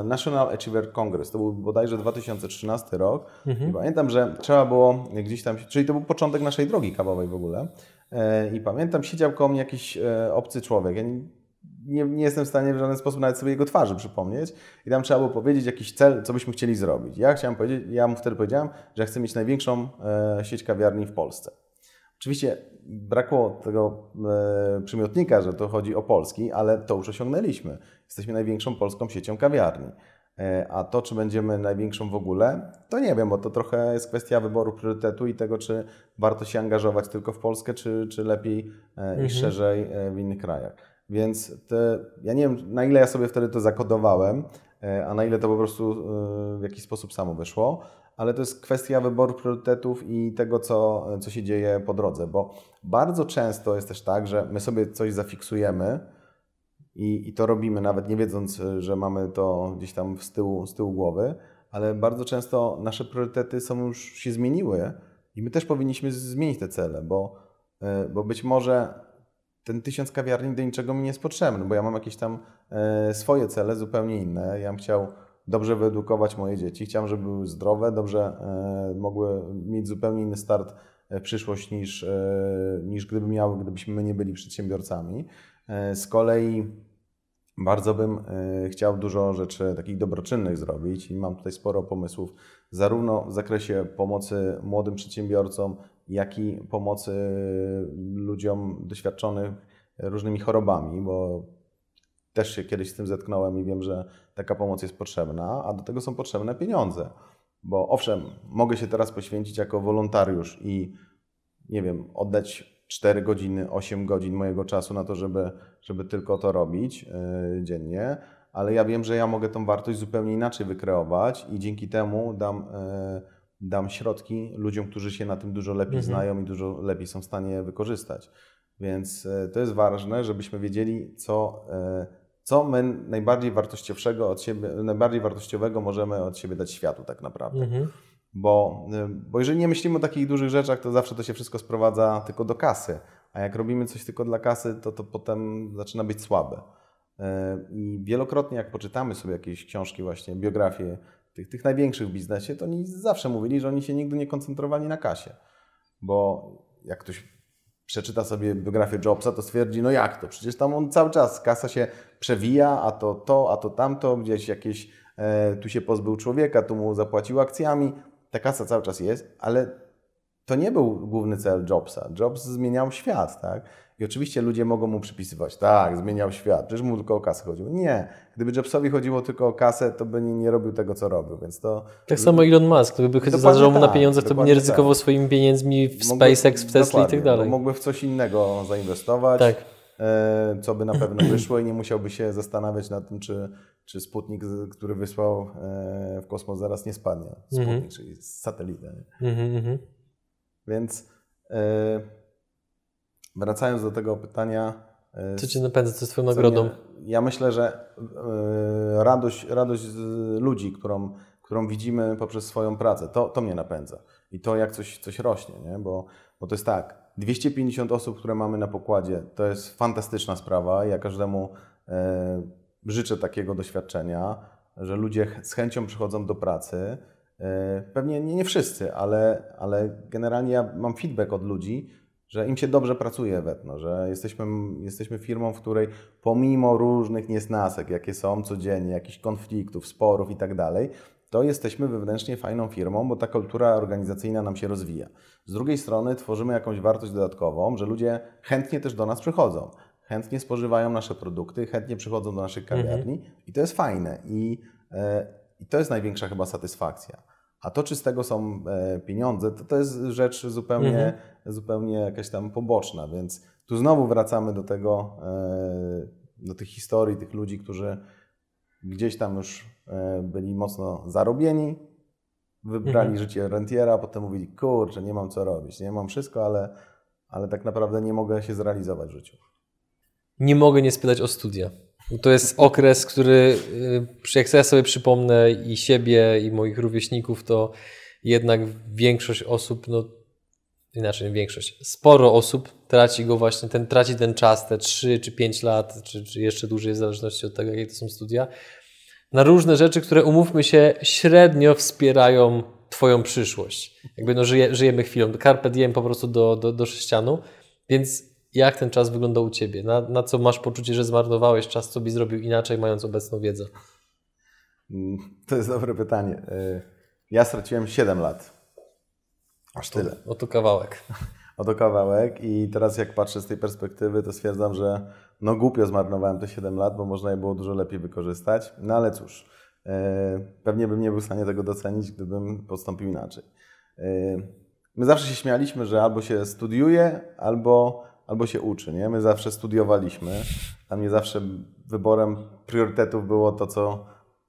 National Achiever Congress, to był bodajże 2013 rok. I pamiętam, że trzeba było gdzieś tam, czyli to był początek naszej drogi kawowej w ogóle. E, I pamiętam, siedział koło mnie jakiś e, obcy człowiek. Ja nie, nie, jestem w stanie w żaden sposób nawet sobie jego twarzy przypomnieć. I tam trzeba było powiedzieć jakiś cel, co byśmy chcieli zrobić. Ja chciałem powiedzieć, ja mu wtedy powiedziałem, że chcę mieć największą e, sieć kawiarni w Polsce. Oczywiście brakło tego przymiotnika, że to chodzi o Polski, ale to już osiągnęliśmy. Jesteśmy największą polską siecią kawiarni. E, a to, czy będziemy największą w ogóle, to nie wiem, bo to trochę jest kwestia wyboru priorytetu i tego, czy warto się angażować tylko w Polskę, czy, czy lepiej e, i szerzej e, w innych krajach. Więc te, ja nie wiem, na ile ja sobie wtedy to zakodowałem, a na ile to po prostu w jakiś sposób samo wyszło, ale to jest kwestia wyboru priorytetów i tego, co, co się dzieje po drodze, bo bardzo często jest też tak, że my sobie coś zafiksujemy i, i to robimy, nawet nie wiedząc, e, że mamy to gdzieś tam z tyłu, z tyłu głowy, ale bardzo często nasze priorytety są już się zmieniły i my też powinniśmy zmienić te cele, bo, e, bo być może ten tysiąc kawiarni do niczego mi nie jest potrzebny, bo ja mam jakieś tam e, swoje cele zupełnie inne. Ja bym chciał dobrze wyedukować moje dzieci, chciałem, żeby były zdrowe, dobrze mogły mieć zupełnie inny start w przyszłość niż, niż gdyby miały, gdybyśmy my nie byli przedsiębiorcami. Z kolei bardzo bym e, chciał dużo rzeczy takich dobroczynnych zrobić i mam tutaj sporo pomysłów, zarówno w zakresie pomocy młodym przedsiębiorcom, jak i pomocy ludziom doświadczonych różnymi chorobami, bo też się kiedyś z tym zetknąłem i wiem, że taka pomoc jest potrzebna, a do tego są potrzebne pieniądze. Bo owszem, mogę się teraz poświęcić jako wolontariusz i nie wiem, oddać 4 godziny, 8 godzin mojego czasu na to, żeby, żeby tylko to robić yy, dziennie, ale ja wiem, że ja mogę tą wartość zupełnie inaczej wykreować i dzięki temu dam, yy, dam środki ludziom, którzy się na tym dużo lepiej znają i dużo lepiej są w stanie wykorzystać. Więc yy, to jest ważne, żebyśmy wiedzieli, co, co my najbardziej wartościowego od siebie, najbardziej wartościowego możemy od siebie dać światu tak naprawdę. Mhm. Bo, y, bo jeżeli nie myślimy o takich dużych rzeczach, to zawsze to się wszystko sprowadza tylko do kasy. A jak robimy coś tylko dla kasy, to to potem zaczyna być słabe. Y, I wielokrotnie, jak poczytamy sobie jakieś książki, właśnie biografie tych, tych największych w biznesie, to oni zawsze mówili, że oni się nigdy nie koncentrowali na kasie. Bo jak ktoś przeczyta sobie biografię Jobsa, to stwierdzi, no jak to? Przecież tam on cały czas, kasa się przewija, a to to, a to tamto, gdzieś jakieś, e, tu się pozbył człowieka, tu mu zapłacił akcjami. Ta kasa cały czas jest, ale to nie był główny cel Jobsa. Jobs zmieniał świat, tak? I oczywiście ludzie mogą mu przypisywać, tak, zmieniał świat, przecież mu tylko o kasę chodziło. Nie, gdyby Jobsowi chodziło tylko o kasę, to by nie, nie robił tego, co robił, więc to... Tak samo Elon Musk, gdyby Dokładnie zależało mu na tak, pieniądzach, to by nie ryzykował tak. swoimi pieniędzmi w Mógłby- SpaceX, w Tesla i tak dalej. Mógłby w coś innego zainwestować, Tak. E, co by na pewno wyszło i nie musiałby się zastanawiać nad tym, czy, czy Sputnik, który wysłał e, w kosmos, zaraz nie spadnie. Sputnik, Mhm. czyli satelita. Mhm, mhm. Więc e, wracając do tego pytania. Co cię napędza, co jest twoją nagrodą? Ja myślę, że radość, radość z ludzi, którą, którą widzimy poprzez swoją pracę, to, to mnie napędza. I to jak coś, coś rośnie, nie? Bo, bo to jest tak, 250 osób, które mamy na pokładzie, to jest fantastyczna sprawa. Ja każdemu e, życzę takiego doświadczenia, że ludzie z chęcią przychodzą do pracy Pewnie nie, nie wszyscy, ale, ale generalnie ja mam feedback od ludzi, że im się dobrze pracuje w Etno, że jesteśmy, jesteśmy firmą, w której pomimo różnych niesnasek, jakie są codziennie, jakichś konfliktów, sporów i tak dalej, to jesteśmy wewnętrznie fajną firmą, bo ta kultura organizacyjna nam się rozwija. Z drugiej strony tworzymy jakąś wartość dodatkową, że ludzie chętnie też do nas przychodzą, chętnie spożywają nasze produkty, chętnie przychodzą do naszych mhm. kawiarni mhm. i to jest fajne i, e, i to jest największa chyba satysfakcja. A to, czy z tego są e, pieniądze, to, to jest rzecz zupełnie, mhm. zupełnie jakaś tam poboczna, więc tu znowu wracamy do tego, e, do tych historii, tych ludzi, którzy gdzieś tam już byli mocno zarobieni, wybrali mhm. życie rentiera, potem mówili, kurczę, nie mam co robić, nie mam wszystko, ale, ale tak naprawdę nie mogę się zrealizować w życiu. Nie mogę nie spytać o studia. To jest okres, który, y, jak ja sobie przypomnę i siebie, i moich rówieśników, to jednak większość osób, no inaczej większość, sporo osób traci go właśnie, ten, traci ten czas, te 3 czy 5 lat, czy, czy jeszcze dłużej, w zależności od tego, jakie to są studia, na różne rzeczy, które umówmy się, średnio wspierają Twoją przyszłość. Jakby no, żyje, żyjemy chwilą. Carpe diem po prostu do, do, do sześcianu, więc jak ten czas wyglądał u Ciebie? Na, na co masz poczucie, że zmarnowałeś czas, co byś zrobił inaczej, mając obecną wiedzę? Mm, to jest dobre pytanie. Y, ja straciłem 7 lat. Aż tyle. Oto kawałek. Oto kawałek i teraz jak patrzę z tej perspektywy, to stwierdzam, że no głupio zmarnowałem te 7 lat, bo można je było dużo lepiej wykorzystać. No ale cóż, y, pewnie bym nie był w stanie tego docenić, gdybym postąpił inaczej. Y, my zawsze się śmialiśmy, że albo się studiuje, albo albo się uczy. Nie? My zawsze studiowaliśmy. Dla mnie zawsze wyborem priorytetów było to, co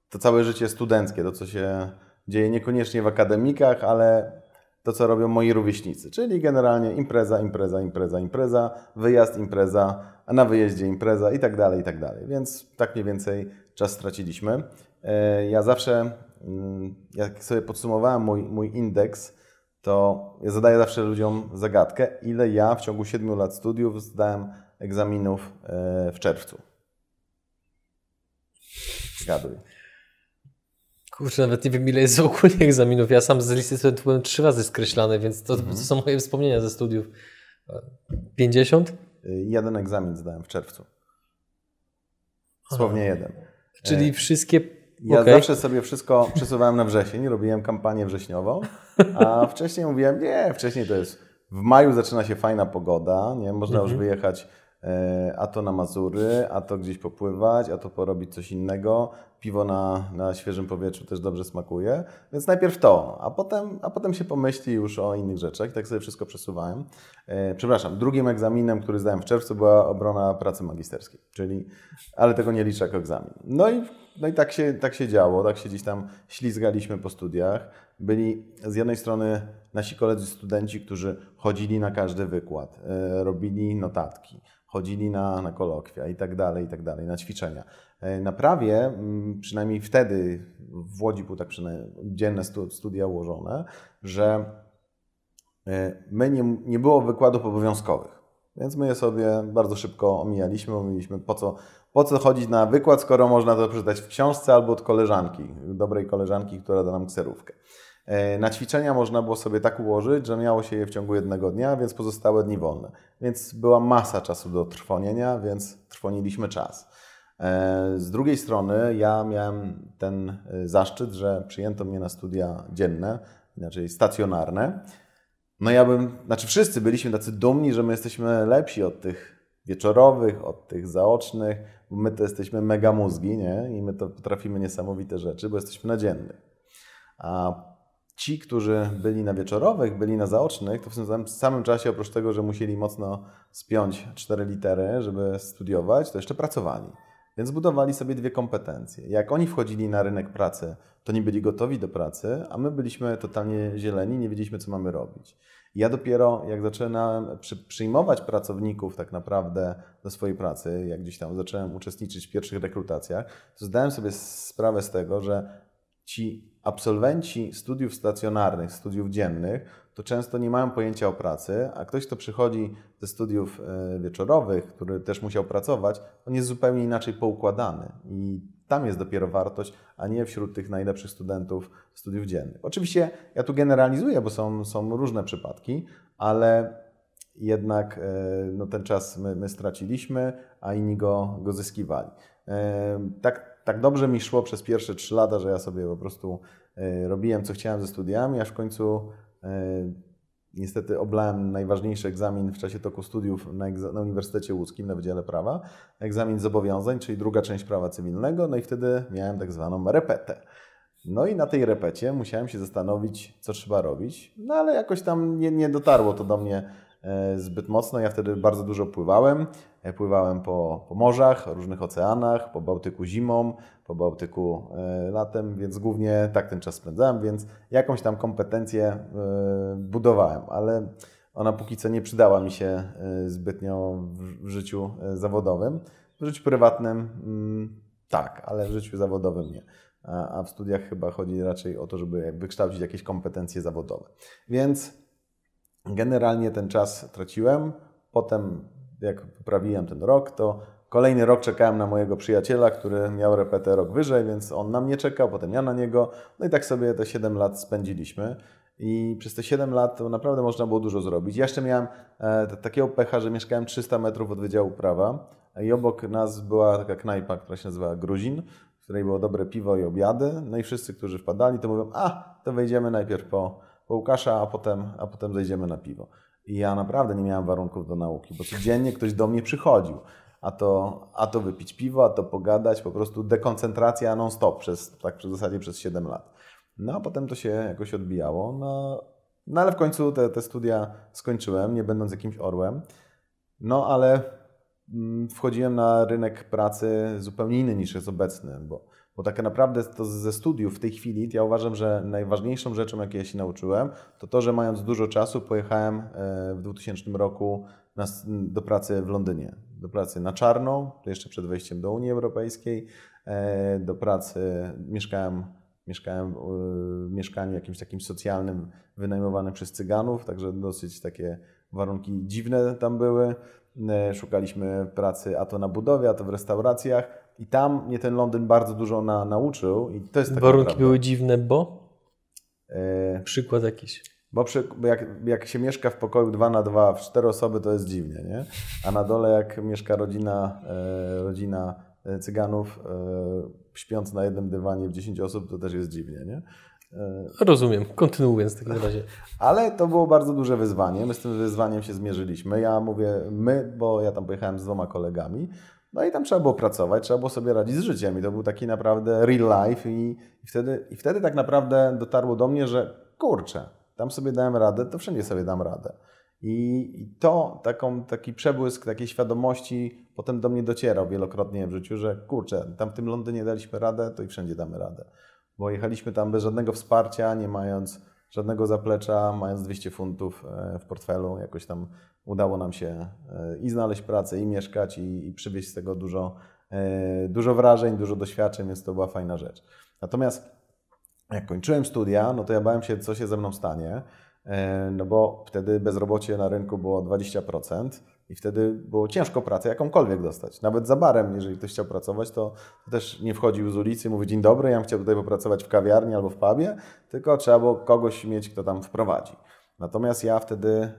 to całe życie studenckie, to, co się dzieje niekoniecznie w akademikach, ale to, co robią moi rówieśnicy. Czyli generalnie impreza, impreza, impreza, impreza, wyjazd, impreza, a na wyjeździe impreza i tak dalej, i tak dalej. Więc tak mniej więcej czas straciliśmy. E, ja zawsze, mm, jak sobie podsumowałem mój, mój indeks, to ja zadaję zawsze ludziom zagadkę, ile ja w ciągu 7 lat studiów zdałem egzaminów e, w czerwcu. Zgaduj. Kurczę, nawet nie wiem ile jest ogólnie egzaminów. Ja sam z listy studentów byłem trzy razy skreślany, więc to, mhm. to są moje wspomnienia ze studiów. 50? Jeden egzamin zdałem w czerwcu. Słownie jeden. Czyli e, wszystkie ja okay. zawsze sobie wszystko przesuwałem na wrzesień, robiłem kampanię wrześniową, a wcześniej mówiłem, nie, wcześniej to jest w maju zaczyna się fajna pogoda, nie? Można już mhm. wyjechać e, a to na Mazury, a to gdzieś popływać, a to porobić coś innego. Piwo na, na świeżym powietrzu też dobrze smakuje, więc najpierw to, a potem, a potem się pomyśli już o innych rzeczach. Tak sobie wszystko przesuwałem. E, przepraszam, drugim egzaminem, który zdałem w czerwcu, była obrona pracy magisterskiej, czyli, ale tego nie liczę jako egzamin. No i no i tak się, tak się działo, tak się gdzieś tam ślizgaliśmy po studiach. Byli z jednej strony nasi koledzy studenci, którzy chodzili na każdy wykład, e, robili notatki, chodzili na, na kolokwia i tak dalej, i tak dalej, na ćwiczenia. E, na prawie, przynajmniej wtedy w Łodzi były tak dzienne studia ułożone, że e, my nie, nie było wykładów obowiązkowych. Więc my je sobie bardzo szybko omijaliśmy, omijaliśmy po co po co chodzić na wykład, skoro można to przeczytać w książce albo od koleżanki, dobrej koleżanki, która da nam kserówkę. E, na ćwiczenia można było sobie tak ułożyć, że miało się je w ciągu jednego dnia, więc pozostałe dni wolne. Więc była masa czasu do trwonienia, więc trwoniliśmy czas. E, z drugiej strony ja miałem ten e, zaszczyt, że przyjęto mnie na studia dzienne, inaczej stacjonarne. No ja bym, znaczy wszyscy byliśmy tacy dumni, że my jesteśmy lepsi od tych wieczorowych, od tych zaocznych, bo my to jesteśmy mega mózgi, nie? I my to potrafimy niesamowite rzeczy, bo jesteśmy na dziennych. A ci, którzy byli na wieczorowych, byli na zaocznych, to w tym samym czasie, oprócz tego, że musieli mocno spiąć cztery litery, żeby studiować, to jeszcze pracowali. Więc budowali sobie dwie kompetencje. Jak oni wchodzili na rynek pracy, to nie byli gotowi do pracy, a my byliśmy totalnie zieleni, nie wiedzieliśmy, co mamy robić. Ja dopiero jak zaczynałem przy, przyjmować pracowników tak naprawdę do swojej pracy, jak gdzieś tam zacząłem uczestniczyć w pierwszych rekrutacjach, to zdałem sobie sprawę z tego, że ci absolwenci studiów stacjonarnych, studiów dziennych, to często nie mają pojęcia o pracy, a ktoś, kto przychodzi ze studiów e, wieczorowych, który też musiał pracować, on jest zupełnie inaczej poukładany i tam jest dopiero wartość, a nie wśród tych najlepszych studentów studiów dziennych. Oczywiście ja tu generalizuję, bo są, są różne przypadki, ale jednak e, no, ten czas my, my straciliśmy, a inni go, go zyskiwali. E, tak, tak dobrze mi szło przez pierwsze trzy lata, że ja sobie po prostu e, robiłem, co chciałem ze studiami, aż w końcu niestety oblałem najważniejszy egzamin w czasie toku studiów na, na, Uniwersytecie Łódzkim na Wydziale Prawa, egzamin zobowiązań, czyli druga część prawa cywilnego, no i wtedy miałem tak zwaną repetę. No i na tej repecie musiałem się zastanowić, co trzeba robić, no ale jakoś tam nie, nie dotarło to do mnie E, zbyt mocno. Ja wtedy bardzo dużo pływałem. E, pływałem po, po morzach, różnych oceanach, po Bałtyku zimą, po Bałtyku e, latem, więc głównie tak ten czas spędzałem, więc jakąś tam kompetencję budowałem, ale ona póki co nie przydała mi się zbytnio w życiu zawodowym. W życiu prywatnym mm, tak, ale w życiu zawodowym nie. A w studiach chyba chodzi raczej o to, żeby wykształcić jakieś kompetencje zawodowe. Więc Generalnie ten czas traciłem. Potem, jak poprawiłem ten rok, to kolejny rok czekałem na mojego przyjaciela, który miał repetę rok wyżej, więc on na mnie czekał, potem ja na niego. No i tak sobie te 7 lat spędziliśmy. I przez te 7 lat to naprawdę można było dużo zrobić. Ja jeszcze miałem e, takiego pecha, że mieszkałem 300 metrów od Wydziału Prawa i obok nas była taka knajpa, która się nazywała Gruzin, w której było dobre piwo i obiady. No i wszyscy, którzy wpadali, to mówią, a, to wejdziemy najpierw po, po Łukasza, a potem, a potem zejdziemy na piwo. I ja naprawdę nie miałem warunków do nauki, bo codziennie ktoś do mnie przychodził. A to, a to wypić piwo, a to pogadać, po prostu dekoncentracja non-stop, przez, tak w zasadzie przez 7 lat. No a potem to się jakoś odbijało. No, no ale w końcu te, te studia skończyłem, nie będąc jakimś orłem. No ale mm, wchodziłem na rynek pracy zupełnie inny niż jest obecny, bo bo tak naprawdę to ze studiów w tej chwili ja uważam, że najważniejszą rzeczą, jakiej ja się nauczyłem, to to, że mając dużo czasu pojechałem e, w 2000 roku na, do pracy w Londynie. Do pracy na czarno, to jeszcze przed wejściem do Unii Europejskiej. E, do pracy mieszkałem, mieszkałem w mieszkaniu jakimś takim socjalnym, wynajmowanym przez Cyganów, także dosyć takie warunki dziwne tam były. E, szukaliśmy pracy a to na budowie, a to w restauracjach i tam mnie ten Londyn bardzo dużo na, nauczył. I to jest tak Warunki naprawdę. były dziwne, bo? E... Przykład jakiś. Bo, przy, bo jak, jak się mieszka w pokoju 2 na 2 w 4 osoby, to jest dziwnie, nie? A na dole jak mieszka rodzina, e, rodzina e, cyganów śpiąc na jednym dywanie w 10 osób, to też jest dziwnie, nie? Rozumiem, kontynuując w takim razie. Ale to było bardzo duże wyzwanie. My z tym wyzwaniem się zmierzyliśmy. Ja mówię my, bo ja tam pojechałem z dwoma kolegami. No i tam trzeba było pracować, trzeba było sobie radzić z życiem i to był taki naprawdę real life i, wtedy, i wtedy tak naprawdę dotarło do mnie, że kurczę, tam sobie dałem radę, to wszędzie sobie dam radę. I, i to, taką, taki przebłysk takiej świadomości potem do mnie docierał wielokrotnie w życiu, że kurczę, tam w tym Londynie daliśmy radę, to i wszędzie damy radę. Bo jechaliśmy tam bez żadnego wsparcia, nie mając żadnego zaplecza, mając 200 funtów e, w portfelu, jakoś tam udało nam się e, i znaleźć pracę, i mieszkać, i, i przywieźć z tego dużo, e, dużo wrażeń, dużo doświadczeń, więc to była fajna rzecz. Natomiast jak kończyłem studia, no to ja bałem się, co się ze mną stanie, no bo wtedy bezrobocie na rynku było 20%, i wtedy było ciężko pracę jakąkolwiek dostać. Nawet za barem, jeżeli ktoś chciał pracować, to, też nie wchodził z ulicy, mówi dzień dobry, ja bym chciał tutaj popracować w kawiarni albo w pubie, tylko trzeba było kogoś mieć, kto tam wprowadzi. Natomiast ja wtedy e,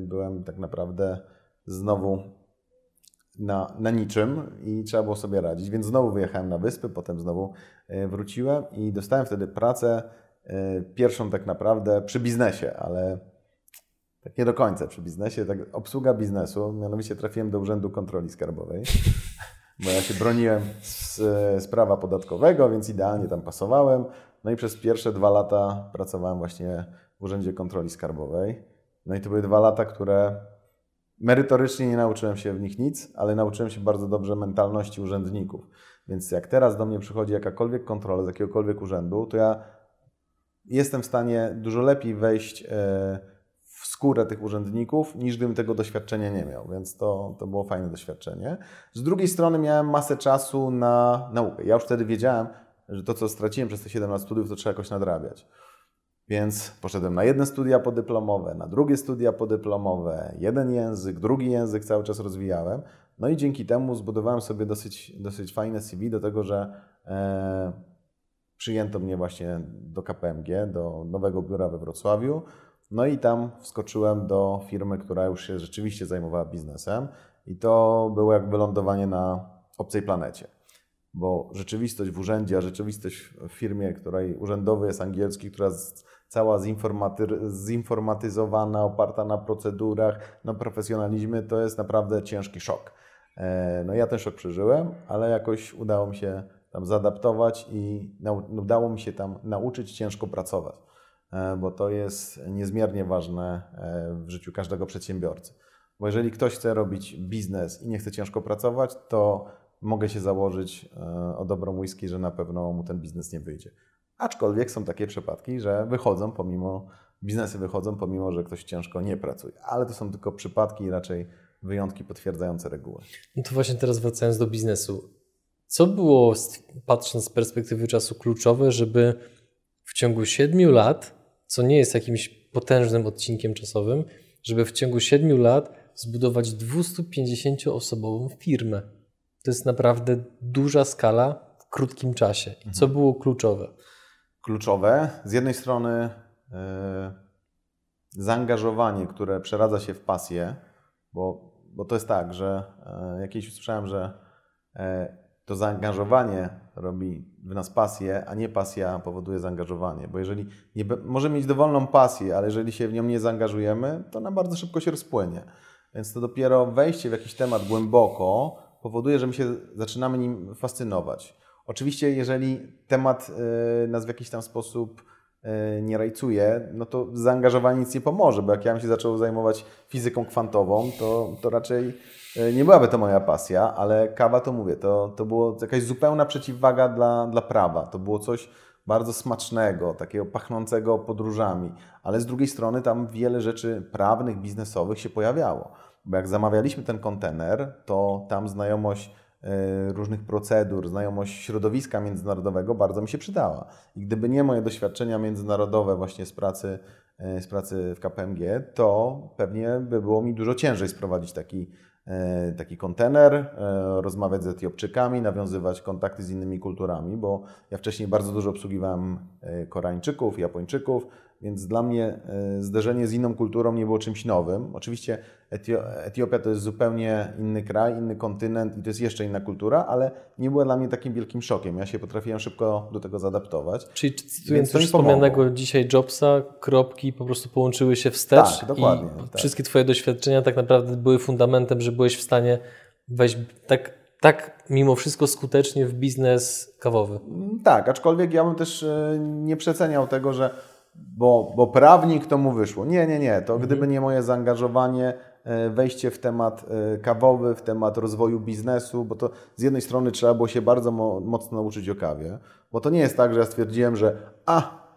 byłem tak naprawdę znowu na, na niczym i trzeba było sobie radzić, więc znowu wyjechałem na wyspy, potem znowu e, wróciłem i dostałem wtedy pracę e, pierwszą tak naprawdę przy biznesie, ale tak nie do końca przy biznesie, tak obsługa biznesu, mianowicie trafiłem do Urzędu Kontroli Skarbowej, bo ja się broniłem z, z prawa podatkowego, więc idealnie tam pasowałem. No i przez pierwsze dwa lata pracowałem właśnie w Urzędzie Kontroli Skarbowej. No i to były dwa lata, które merytorycznie nie nauczyłem się w nich nic, ale nauczyłem się bardzo dobrze mentalności urzędników. Więc jak teraz do mnie przychodzi jakakolwiek kontrola z jakiegokolwiek urzędu, to ja jestem w stanie dużo lepiej wejść. Yy, w skórę tych urzędników, niż gdybym tego doświadczenia nie miał, więc to, to było fajne doświadczenie. Z drugiej strony miałem masę czasu na naukę. Ja już wtedy wiedziałem, że to, co straciłem przez te 7 lat studiów, to trzeba jakoś nadrabiać. Więc poszedłem na jedne studia podyplomowe, na drugie studia podyplomowe, jeden język, drugi język cały czas rozwijałem. No i dzięki temu zbudowałem sobie dosyć, dosyć fajne CV do tego, że e, przyjęto mnie właśnie do KPMG, do nowego biura we Wrocławiu. No i tam wskoczyłem do firmy, która już się rzeczywiście zajmowała biznesem. I to było jak wylądowanie na obcej planecie. Bo rzeczywistość w urzędzie, a rzeczywistość w firmie, której urzędowy jest angielski, która cała zinformaty- zinformatyzowana, oparta na procedurach, na profesjonalizmie, to jest naprawdę ciężki szok. E, no ja ten szok przeżyłem, ale jakoś udało mi się tam zaadaptować i udało mi się tam nauczyć ciężko pracować, bo to jest niezmiernie ważne e, w życiu każdego przedsiębiorcy. Bo jeżeli ktoś chce robić biznes i nie chce ciężko pracować, to mogę się założyć o dobrą whisky, że na pewno mu ten biznes nie wyjdzie. Aczkolwiek są takie przypadki, że wychodzą pomimo, biznesy wychodzą pomimo, że ktoś ciężko nie pracuje. Ale to są tylko przypadki i raczej wyjątki potwierdzające reguły. No to właśnie teraz wracając do biznesu. Co było, patrząc z perspektywy czasu, kluczowe, żeby w ciągu siedmiu lat, co nie jest jakimś potężnym odcinkiem czasowym, żeby w ciągu siedmiu lat zbudować 250-osobową firmę? To jest naprawdę duża skala w krótkim czasie. I co mhm. było kluczowe? kluczowe. Z jednej strony yy, zaangażowanie, które przeradza się w pasję, bo, bo to jest tak, że yy, jakieś usłyszałem, że yy, to zaangażowanie robi w nas pasję, a nie pasja powoduje zaangażowanie. Bo jeżeli nie, możemy mieć dowolną pasję, ale jeżeli się w nią nie zaangażujemy, to ona bardzo szybko się rozpłynie. Więc to dopiero wejście w jakiś temat głęboko powoduje, że my się zaczynamy nim fascynować. Oczywiście, jeżeli temat y, nas w jakiś tam sposób nie rajcuje, no to zaangażowanie nic nie pomoże, bo jak ja bym się zaczął zajmować fizyką kwantową, to, to raczej y, nie byłaby to moja pasja, ale kawa to mówię, to, to było jakaś zupełna przeciwwaga dla, dla prawa. To było coś bardzo smacznego, takiego pachnącego podróżami, ale z drugiej strony tam wiele rzeczy prawnych, biznesowych się pojawiało. Bo jak zamawialiśmy ten kontener, to tam znajomość E, różnych procedur, znajomość środowiska międzynarodowego bardzo mi się przydała. I gdyby nie moje doświadczenia międzynarodowe właśnie z pracy, e, z pracy w KPMG, to pewnie by było mi dużo ciężej sprowadzić taki, e, taki kontener, rozmawiać z Etiopczykami, nawiązywać kontakty z innymi kulturami, bo ja wcześniej bardzo dużo obsługiwałem Koreańczyków, Japończyków, więc dla mnie zderzenie z inną kulturą nie było czymś nowym. Oczywiście Etiopia to jest zupełnie inny kraj, inny kontynent i to jest jeszcze inna kultura, ale nie była dla mnie takim wielkim szokiem. Ja się potrafiłem szybko do tego zaadaptować. Czyli cytując już wspomnianego dzisiaj Jobsa, kropki po prostu połączyły się wstecz tak, dokładnie, i tak. wszystkie Twoje doświadczenia tak naprawdę były fundamentem, że byłeś w stanie wejść tak, tak mimo wszystko skutecznie w biznes kawowy. Mm, tak, aczkolwiek ja bym też e, nie przeceniał tego, że bo, bo prawnik to mu wyszło. Nie, nie, nie. To mhm. gdyby nie moje zaangażowanie, E, wejście w temat e, kawowy, w temat rozwoju biznesu, bo to z jednej strony trzeba było się bardzo mocno nauczyć o kawie, bo to nie jest tak, że ja stwierdziłem, że a,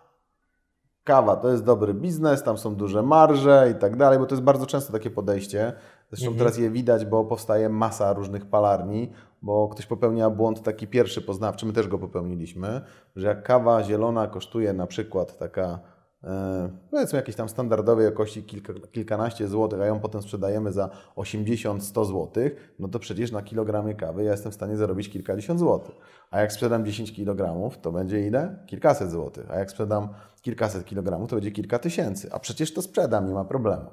kawa to jest dobry biznes, tam są duże marże i tak dalej, bo to jest bardzo często takie podejście. Zresztą mhm. teraz je widać, bo powstaje masa różnych palarni, bo ktoś popełnia błąd taki pierwszy poznawczy, my też go popełniliśmy, że jak kawa zielona kosztuje na przykład taka E, powiedzmy jakiejś tam standardowej jakości kilka, kilkanaście złotych, a ją potem sprzedajemy za 80-100 złotych, no to przecież na kilogramie kawy ja jestem w stanie zarobić kilkadziesiąt złotych. A jak sprzedam 10 kilogramów, to będzie ile? Kilkaset złotych. A jak sprzedam kilkaset kilogramów, to będzie kilka tysięcy. A przecież to sprzedam, nie ma problemu.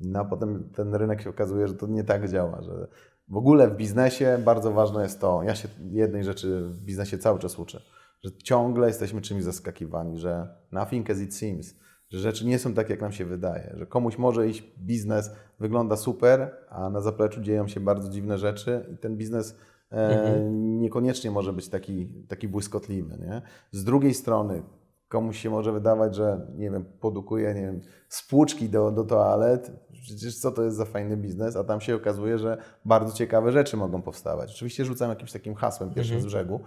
No a potem ten rynek się okazuje, że to nie tak działa, że w ogóle w biznesie bardzo ważne jest to, ja się jednej rzeczy w biznesie cały czas uczę – że ciągle jesteśmy czymś zaskakiwani, że nothing as it seems, że rzeczy nie są tak, jak nam się wydaje, że komuś może iść biznes, wygląda super, a na zapleczu dzieją się bardzo dziwne rzeczy i ten biznes e, mhm. niekoniecznie może być taki, taki błyskotliwy. Nie? Z drugiej strony, komuś się może wydawać, że nie wiem, produkuje nie wiem, spłuczki do, do toalet, przecież co to jest za fajny biznes, a tam się okazuje, że bardzo ciekawe rzeczy mogą powstawać. Oczywiście rzucam jakimś takim hasłem pierwszym mhm. z brzegu,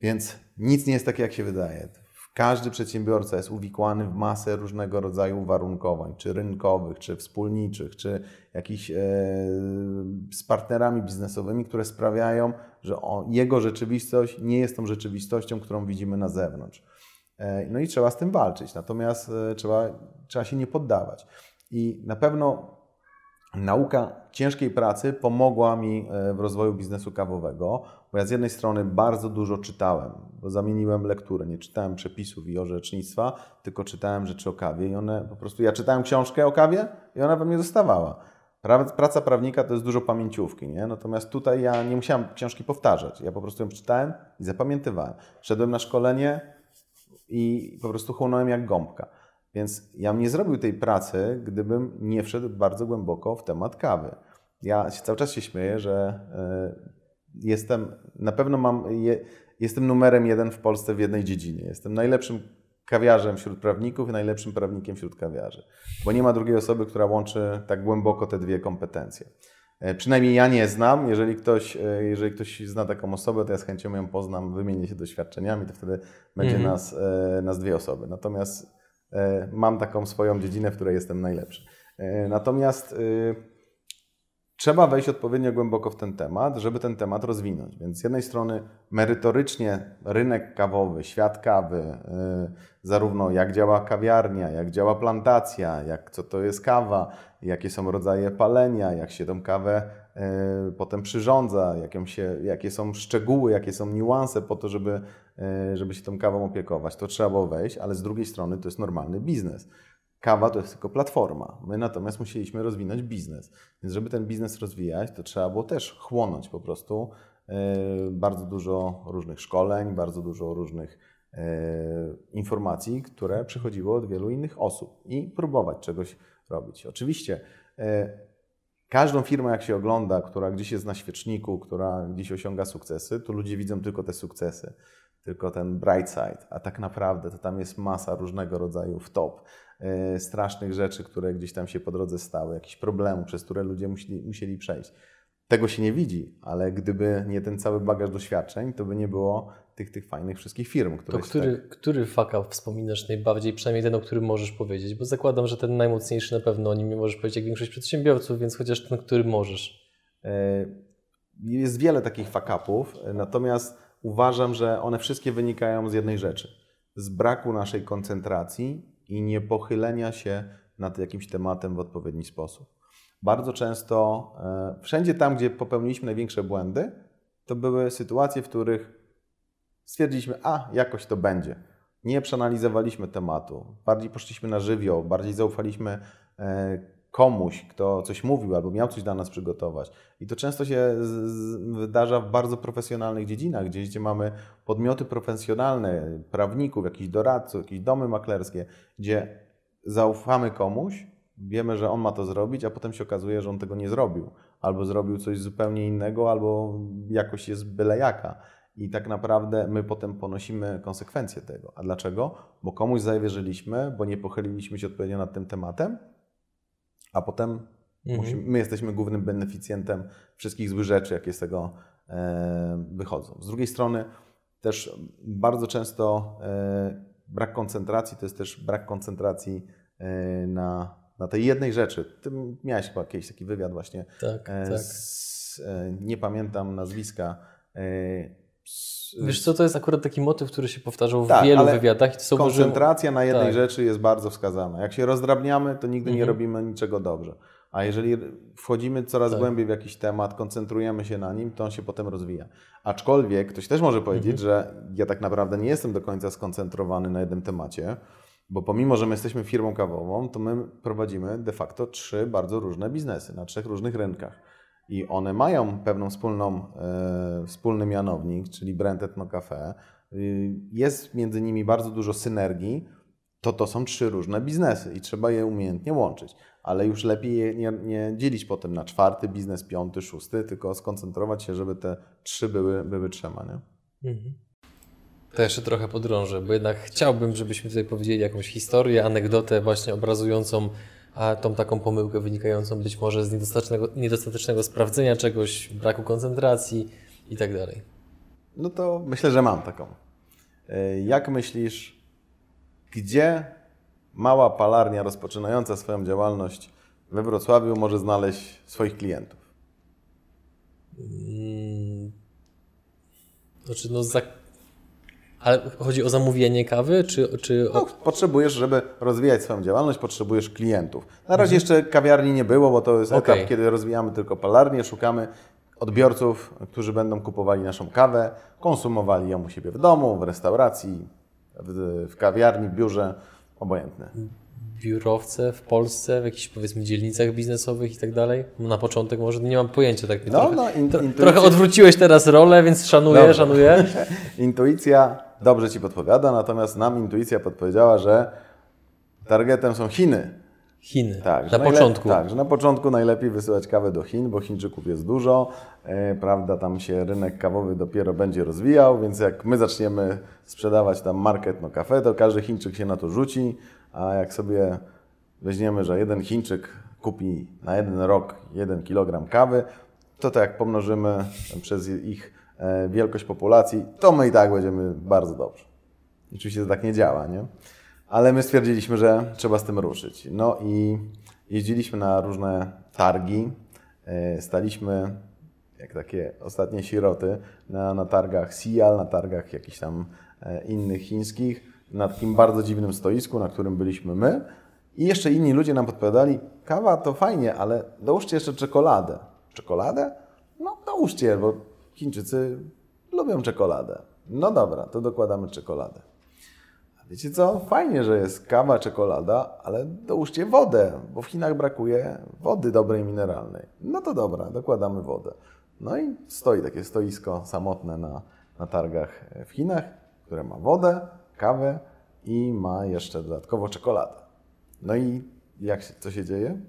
więc nic nie jest takie, jak się wydaje. Każdy przedsiębiorca jest uwikłany w masę różnego rodzaju warunkowań, czy rynkowych, czy wspólniczych, czy jakichś e, z partnerami biznesowymi, które sprawiają, że on, jego rzeczywistość nie jest tą rzeczywistością, którą widzimy na zewnątrz. No i trzeba z tym walczyć, natomiast trzeba, trzeba się nie poddawać. I na pewno nauka ciężkiej pracy pomogła mi w rozwoju biznesu kawowego, bo ja z jednej strony bardzo dużo czytałem, bo zamieniłem lekturę. Nie czytałem przepisów i orzecznictwa, tylko czytałem rzeczy o kawie i one po prostu. Ja czytałem książkę o kawie i ona we mnie zostawała. Praca prawnika to jest dużo pamięciówki, nie? Natomiast tutaj ja nie musiałem książki powtarzać. Ja po prostu ją czytałem i zapamiętywałem. Szedłem na szkolenie i po prostu chłonąłem jak gąbka. Więc ja bym nie zrobił tej pracy, gdybym nie wszedł bardzo głęboko w temat kawy. Ja cały czas się śmieję, że e, jestem, na pewno mam, je, jestem numerem jeden w Polsce w jednej dziedzinie. Jestem najlepszym kawiarzem wśród prawników i najlepszym prawnikiem wśród kawiarzy, bo nie ma drugiej osoby, która łączy tak głęboko te dwie kompetencje. E, przynajmniej ja nie znam. Jeżeli ktoś, e, jeżeli ktoś zna taką osobę, to ja z chęcią ją poznam, wymienię się doświadczeniami, to wtedy będzie mhm. nas, e, nas dwie osoby. Natomiast mam taką swoją dziedzinę, w której jestem najlepszy. Natomiast trzeba wejść odpowiednio głęboko w ten temat, żeby ten temat rozwinąć. Więc z jednej strony merytorycznie rynek kawowy, świat kawy, yy, zarówno jak działa kawiarnia, jak działa plantacja, jak co to jest kawa, jakie są rodzaje palenia, jak się tą kawę yy, potem przyrządza, się, jakie są szczegóły, jakie są niuanse po to, żeby, yy, żeby się tą kawą opiekować. To trzeba było wejść, ale z drugiej strony to jest normalny biznes. Kawa to jest tylko platforma. My natomiast musieliśmy rozwinąć biznes. Więc żeby ten biznes rozwijać, to trzeba było też chłonąć po prostu e, bardzo dużo różnych szkoleń, bardzo dużo różnych e, informacji, które przychodziły od wielu innych osób i próbować czegoś robić. Oczywiście e, każdą firmę, jak się ogląda, która gdzieś jest na świeczniku, która gdzieś osiąga sukcesy, to ludzie widzą tylko te sukcesy, tylko ten bright side, a tak naprawdę to tam jest masa różnego rodzaju top. E, strasznych rzeczy, które gdzieś tam się po drodze stały, jakichś problemów, przez które ludzie musieli, musieli przejść. Tego się nie widzi, ale gdyby nie ten cały bagaż doświadczeń, to by nie było tych, tych fajnych wszystkich firm, które To który, tak... który wspominasz najbardziej, przynajmniej ten, o którym możesz powiedzieć? Bo zakładam, że ten najmocniejszy na pewno o nim nie możesz powiedzieć jak większość przedsiębiorców, więc chociaż ten, który możesz. E, jest wiele takich fuck-upów, natomiast uważam, że one wszystkie wynikają z jednej rzeczy. Z braku naszej koncentracji i nie pochylenia się nad jakimś tematem w odpowiedni sposób. Bardzo często, e, wszędzie tam, gdzie popełniliśmy największe błędy, to były sytuacje, w których stwierdziliśmy, a jakoś to będzie. Nie przeanalizowaliśmy tematu, bardziej poszliśmy na żywioł, bardziej zaufaliśmy e, komuś, kto coś mówił albo miał coś dla nas przygotować. I to często się wydarza w bardzo profesjonalnych dziedzinach, gdzie, gdzie mamy podmioty profesjonalne, prawników, jakichś doradców, jakieś domy maklerskie, gdzie zaufamy komuś, wiemy, że on ma to zrobić, a potem się okazuje, że on tego nie zrobił. Albo zrobił coś zupełnie innego, albo jakoś jest byle jaka. I tak naprawdę my potem ponosimy konsekwencje tego. A dlaczego? Bo komuś zawierzyliśmy, bo nie pochyliliśmy się odpowiednio nad tym tematem, a potem mhm. musimy, my jesteśmy głównym beneficjentem wszystkich złych rzeczy, jakie z tego e, wychodzą. Z drugiej strony też bardzo często e, brak koncentracji to jest też brak koncentracji e, na, na tej jednej rzeczy. Ty miałeś chyba jakiś taki wywiad właśnie. Tak, tak. Z, e, nie pamiętam nazwiska. E, Wiesz co, to jest akurat taki motyw, który się powtarzał w tak, wielu wywiadach. I koncentracja na jednej tak. rzeczy jest bardzo wskazana. Jak się rozdrabniamy, to nigdy mhm. nie robimy niczego dobrze. A jeżeli wchodzimy coraz tak. głębiej w jakiś temat, koncentrujemy się na nim, to on się potem rozwija. Aczkolwiek ktoś też może powiedzieć, mhm. że ja tak naprawdę nie jestem do końca skoncentrowany na jednym temacie, bo pomimo, że my jesteśmy firmą kawową, to my prowadzimy de facto trzy bardzo różne biznesy na trzech różnych rynkach i one mają pewną wspólną, e, wspólny mianownik, czyli brand Etno Cafe, y, jest między nimi bardzo dużo synergii, to to są trzy różne biznesy i trzeba je umiejętnie łączyć. Ale już lepiej je nie, nie dzielić potem na czwarty biznes, piąty, szósty, tylko skoncentrować się, żeby te trzy były, były trzema. Nie? Mhm. To jeszcze trochę podrążę, bo jednak chciałbym, żebyśmy tutaj powiedzieli jakąś historię, anegdotę właśnie obrazującą a tą taką pomyłkę wynikającą być może z niedostatecznego, niedostatecznego sprawdzenia czegoś, braku koncentracji i tak dalej. No to myślę, że mam taką. E, jak myślisz, gdzie mała palarnia rozpoczynająca swoją działalność we Wrocławiu może znaleźć swoich klientów? Hmm. Znaczy, no za... Ale chodzi o zamówienie kawy, czy, czy o... No, potrzebujesz, żeby rozwijać swoją działalność, potrzebujesz klientów. Na razie jeszcze kawiarni nie było, bo to jest Okej. etap, kiedy rozwijamy tylko palarnię, szukamy odbiorców, którzy będą kupowali naszą kawę, konsumowali ją u siebie w domu, w restauracji, w, w kawiarni, w biurze, obojętne. Biurowce w Polsce, w jakichś powiedzmy dzielnicach biznesowych i tak dalej? Na początek może nie mam pojęcia tak. No, trochę, no, in, intuicja- trochę odwróciłeś teraz rolę, więc szanuję, Dobrze. szanuję. Intuicja dobrze Ci podpowiada, natomiast nam intuicja podpowiedziała, że targetem są Chiny. Chiny. Tak, na początku. Tak, że na początku najlepiej wysyłać kawę do Chin, bo Chińczyków jest dużo, e, prawda, tam się rynek kawowy dopiero będzie rozwijał, więc jak my zaczniemy sprzedawać tam market no kafe, to każdy Chińczyk się na to rzuci, a jak sobie weźmiemy, że jeden Chińczyk kupi na jeden rok jeden kilogram kawy, to to jak pomnożymy przez ich e, wielkość populacji, to my i tak będziemy bardzo dobrze. Oczywiście to tak nie działa, nie? Ale my stwierdziliśmy, że trzeba z tym ruszyć. No i jeździliśmy na różne targi, e, staliśmy jak takie ostatnie siroty na, na targach Sial, na targach jakichś tam e, innych chińskich, na takim bardzo dziwnym stoisku, na którym byliśmy my. I jeszcze inni ludzie nam podpowiadali, kawa to fajnie, ale dołóżcie jeszcze czekoladę. Czekoladę? No dołóżcie, bo Chińczycy lubią czekoladę. No dobra, to dokładamy czekoladę. Wiecie co? Fajnie, że jest kawa, czekolada, ale dołóżcie wodę, bo w Chinach brakuje wody dobrej mineralnej. No to dobra, dokładamy wodę. No i stoi takie stoisko samotne na, na targach w Chinach, które ma wodę, kawę i ma jeszcze dodatkowo czekoladę. No i jak się, co się dzieje?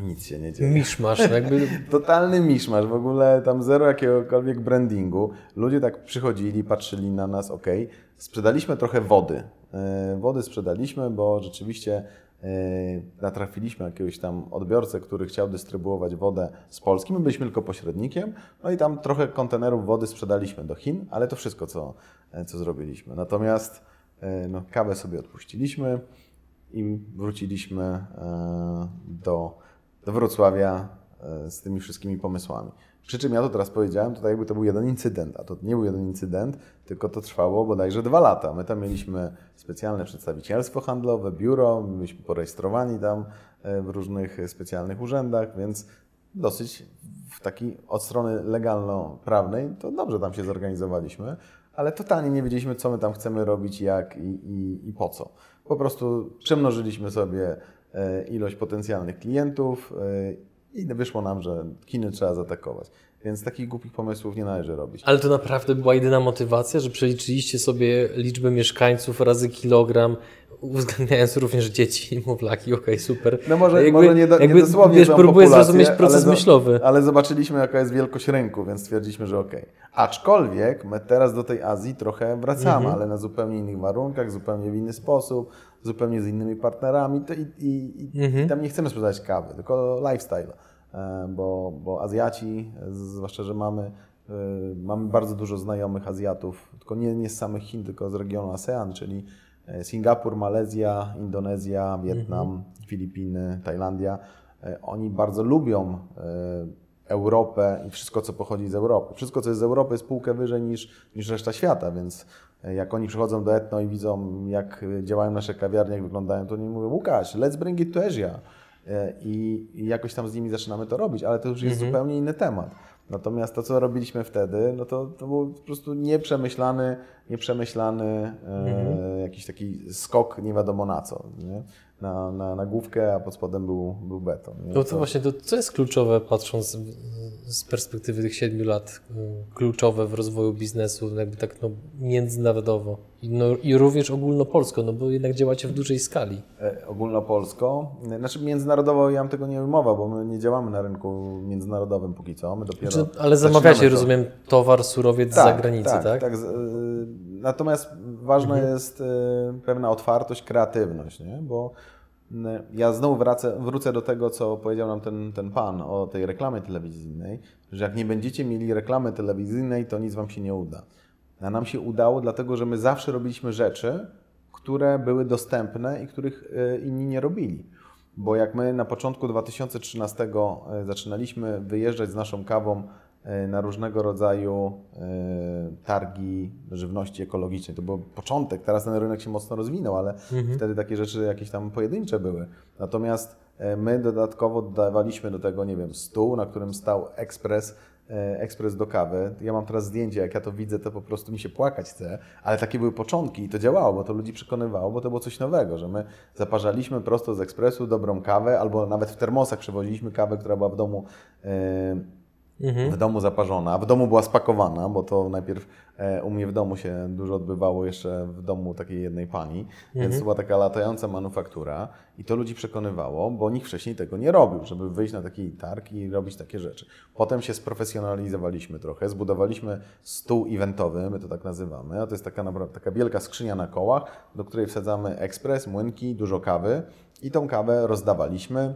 Nic się nie dzieje. Miszmasz, no jakby Totalny miszmasz, w ogóle tam zero jakiegokolwiek brandingu. Ludzie tak przychodzili, patrzyli na nas, ok. Sprzedaliśmy trochę wody. E, Wody sprzedaliśmy, bo rzeczywiście natrafiliśmy na jakiegoś tam odbiorcę, który chciał dystrybuować wodę z Polski. My byliśmy tylko pośrednikiem, no i tam trochę kontenerów wody sprzedaliśmy do Chin, ale to wszystko, co, e, co zrobiliśmy. Natomiast e, no, kawę sobie odpuściliśmy i wróciliśmy e, do, do Wrocławia e, z tymi wszystkimi pomysłami. Przy czym ja to teraz powiedziałem, to tak jakby to był jeden incydent, a to nie był jeden incydent, tylko to trwało bodajże dwa lata. My tam mieliśmy specjalne przedstawicielstwo handlowe, biuro, byliśmy porejestrowani tam e, w różnych specjalnych urzędach, więc dosyć w takiej od strony legalno-prawnej to dobrze tam się zorganizowaliśmy, ale totalnie nie wiedzieliśmy, co my tam chcemy robić, jak i, i, i po co. Po prostu przemnożyliśmy sobie e, ilość potencjalnych klientów e, i wyszło nam, że Chiny trzeba zaatakować. Więc takich głupich pomysłów nie należy robić. Ale to naprawdę była jedyna motywacja, że przeliczyliście sobie liczbę mieszkańców razy kilogram, uwzględniając również dzieci i niemowlaki. Okej, super. No może, jakby, może nie, do, jakby, nie dosłownie wiesz, próbuję zrozumieć proces ale, myślowy. Ale zobaczyliśmy, jaka jest wielkość rynku, więc stwierdziliśmy, że okej. Aczkolwiek my teraz do tej Azji trochę wracamy, Mhm. ale na zupełnie innych warunkach, zupełnie w inny sposób, zupełnie z innymi partnerami i, i, i, Mhm. tam nie chcemy sprzedawać kawy, tylko lifestyle, bo, bo Azjaci, e, zwłaszcza, że mamy, e, mamy bardzo dużo znajomych Azjatów, tylko nie, nie z samych Chin, tylko z regionu ASEAN, czyli e, Singapur, Malezja, Indonezja, Wietnam, Filipiny, Tajlandia. E, Oni bardzo lubią e, Europę i wszystko, co pochodzi z Europy. Wszystko, co jest z Europy, jest półkę wyżej niż, niż reszta świata, więc e, jak oni przychodzą do Etno i widzą, jak e, działają nasze kawiarnie, jak wyglądają, to oni mówią, Łukasz, let's bring it to Asia. E, I, I jakoś tam z nimi zaczynamy to robić, ale to już jest zupełnie inny temat. Natomiast to, co robiliśmy wtedy, no to, to był po prostu nieprzemyślany, nieprzemyślany e, jakiś taki skok nie wiadomo na co. Nie? Na, na, na główkę, a pod spodem był, był beton. Nie? No to właśnie, to co jest kluczowe, patrząc z perspektywy tych siedmiu lat, y, kluczowe w rozwoju biznesu, jakby tak no, międzynarodowo I, no, i również ogólnopolsko, no bo jednak działacie w dużej skali. e, ogólnopolsko. Znaczy międzynarodowo ja bym tego nie ujmował, bo my nie działamy na rynku międzynarodowym póki co. My dopiero Czy, ale zamawiacie, to. rozumiem, towar, surowiec z zagranicy, tak? tak? z- y, Natomiast ważna Mhm. jest y, pewna otwartość, kreatywność, nie? bo y, ja znowu wracę, wrócę do tego, co powiedział nam ten, ten pan o tej reklamie telewizyjnej, że jak nie będziecie mieli reklamy telewizyjnej, to nic wam się nie uda. A nam się udało, dlatego że my zawsze robiliśmy rzeczy, które były dostępne i których y, inni nie robili. Bo jak my na początku 2013 zaczynaliśmy wyjeżdżać z naszą kawą na różnego rodzaju e, targi żywności ekologicznej. To był początek, teraz ten rynek się mocno rozwinął, ale wtedy takie rzeczy jakieś tam pojedyncze były. Natomiast e, my dodatkowo dodawaliśmy do tego, nie wiem, stół, na którym stał ekspres, e, ekspres do kawy. Ja mam teraz zdjęcie, jak ja to widzę, to po prostu mi się płakać chce, ale takie były początki i to działało, bo to ludzi przekonywało, bo to było coś nowego, że my zaparzaliśmy prosto z ekspresu dobrą kawę, albo nawet w termosach przewoziliśmy kawę, która była w domu e, w domu zaparzona, w domu była spakowana, bo to najpierw e, u mnie w domu się dużo odbywało jeszcze w domu takiej jednej pani, więc to była taka latająca manufaktura i to ludzi przekonywało, bo nikt wcześniej tego nie robił, żeby wyjść na taki targ i robić takie rzeczy. Potem się sprofesjonalizowaliśmy trochę, zbudowaliśmy stół eventowy, my to tak nazywamy, a to jest taka, naprawdę- taka wielka skrzynia na kołach, do której wsadzamy ekspres, młynki, dużo kawy i tą kawę rozdawaliśmy,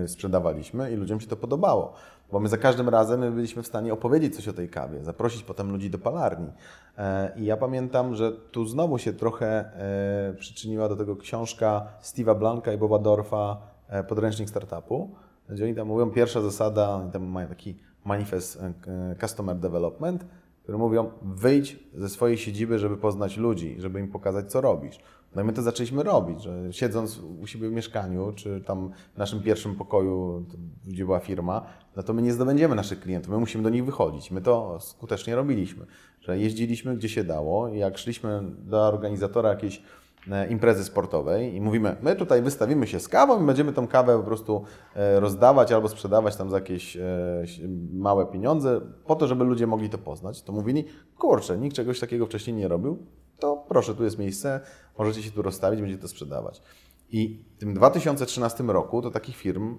yy, sprzedawaliśmy i ludziom się to podobało. Bo my za każdym razem my byliśmy w stanie opowiedzieć coś o tej kawie, zaprosić potem ludzi do palarni. E, I ja pamiętam, że tu znowu się trochę e, przyczyniła do tego książka Steve'a Blanka i Boba Dorfa e, Podręcznik Startupu, gdzie oni tam mówią, pierwsza zasada, oni tam mają taki manifest Customer Development, które mówią, wyjdź ze swojej siedziby, żeby poznać ludzi, żeby im pokazać, co robisz. No i my to zaczęliśmy robić, że siedząc u siebie w mieszkaniu, czy tam w naszym pierwszym pokoju, gdzie była firma, no to my nie zdobędziemy naszych klientów, my musimy do nich wychodzić. My to skutecznie robiliśmy, że jeździliśmy gdzie się dało jak szliśmy do organizatora jakiejś imprezy sportowej i mówimy, my tutaj wystawimy się z kawą i będziemy tą kawę po prostu e, rozdawać albo sprzedawać tam za jakieś e, małe pieniądze, po to, żeby ludzie mogli to poznać, to mówili, kurczę, nikt czegoś takiego wcześniej nie robił, to proszę, tu jest miejsce, możecie się tu rozstawić, będziecie to sprzedawać. I w tym 2013 roku to takich firm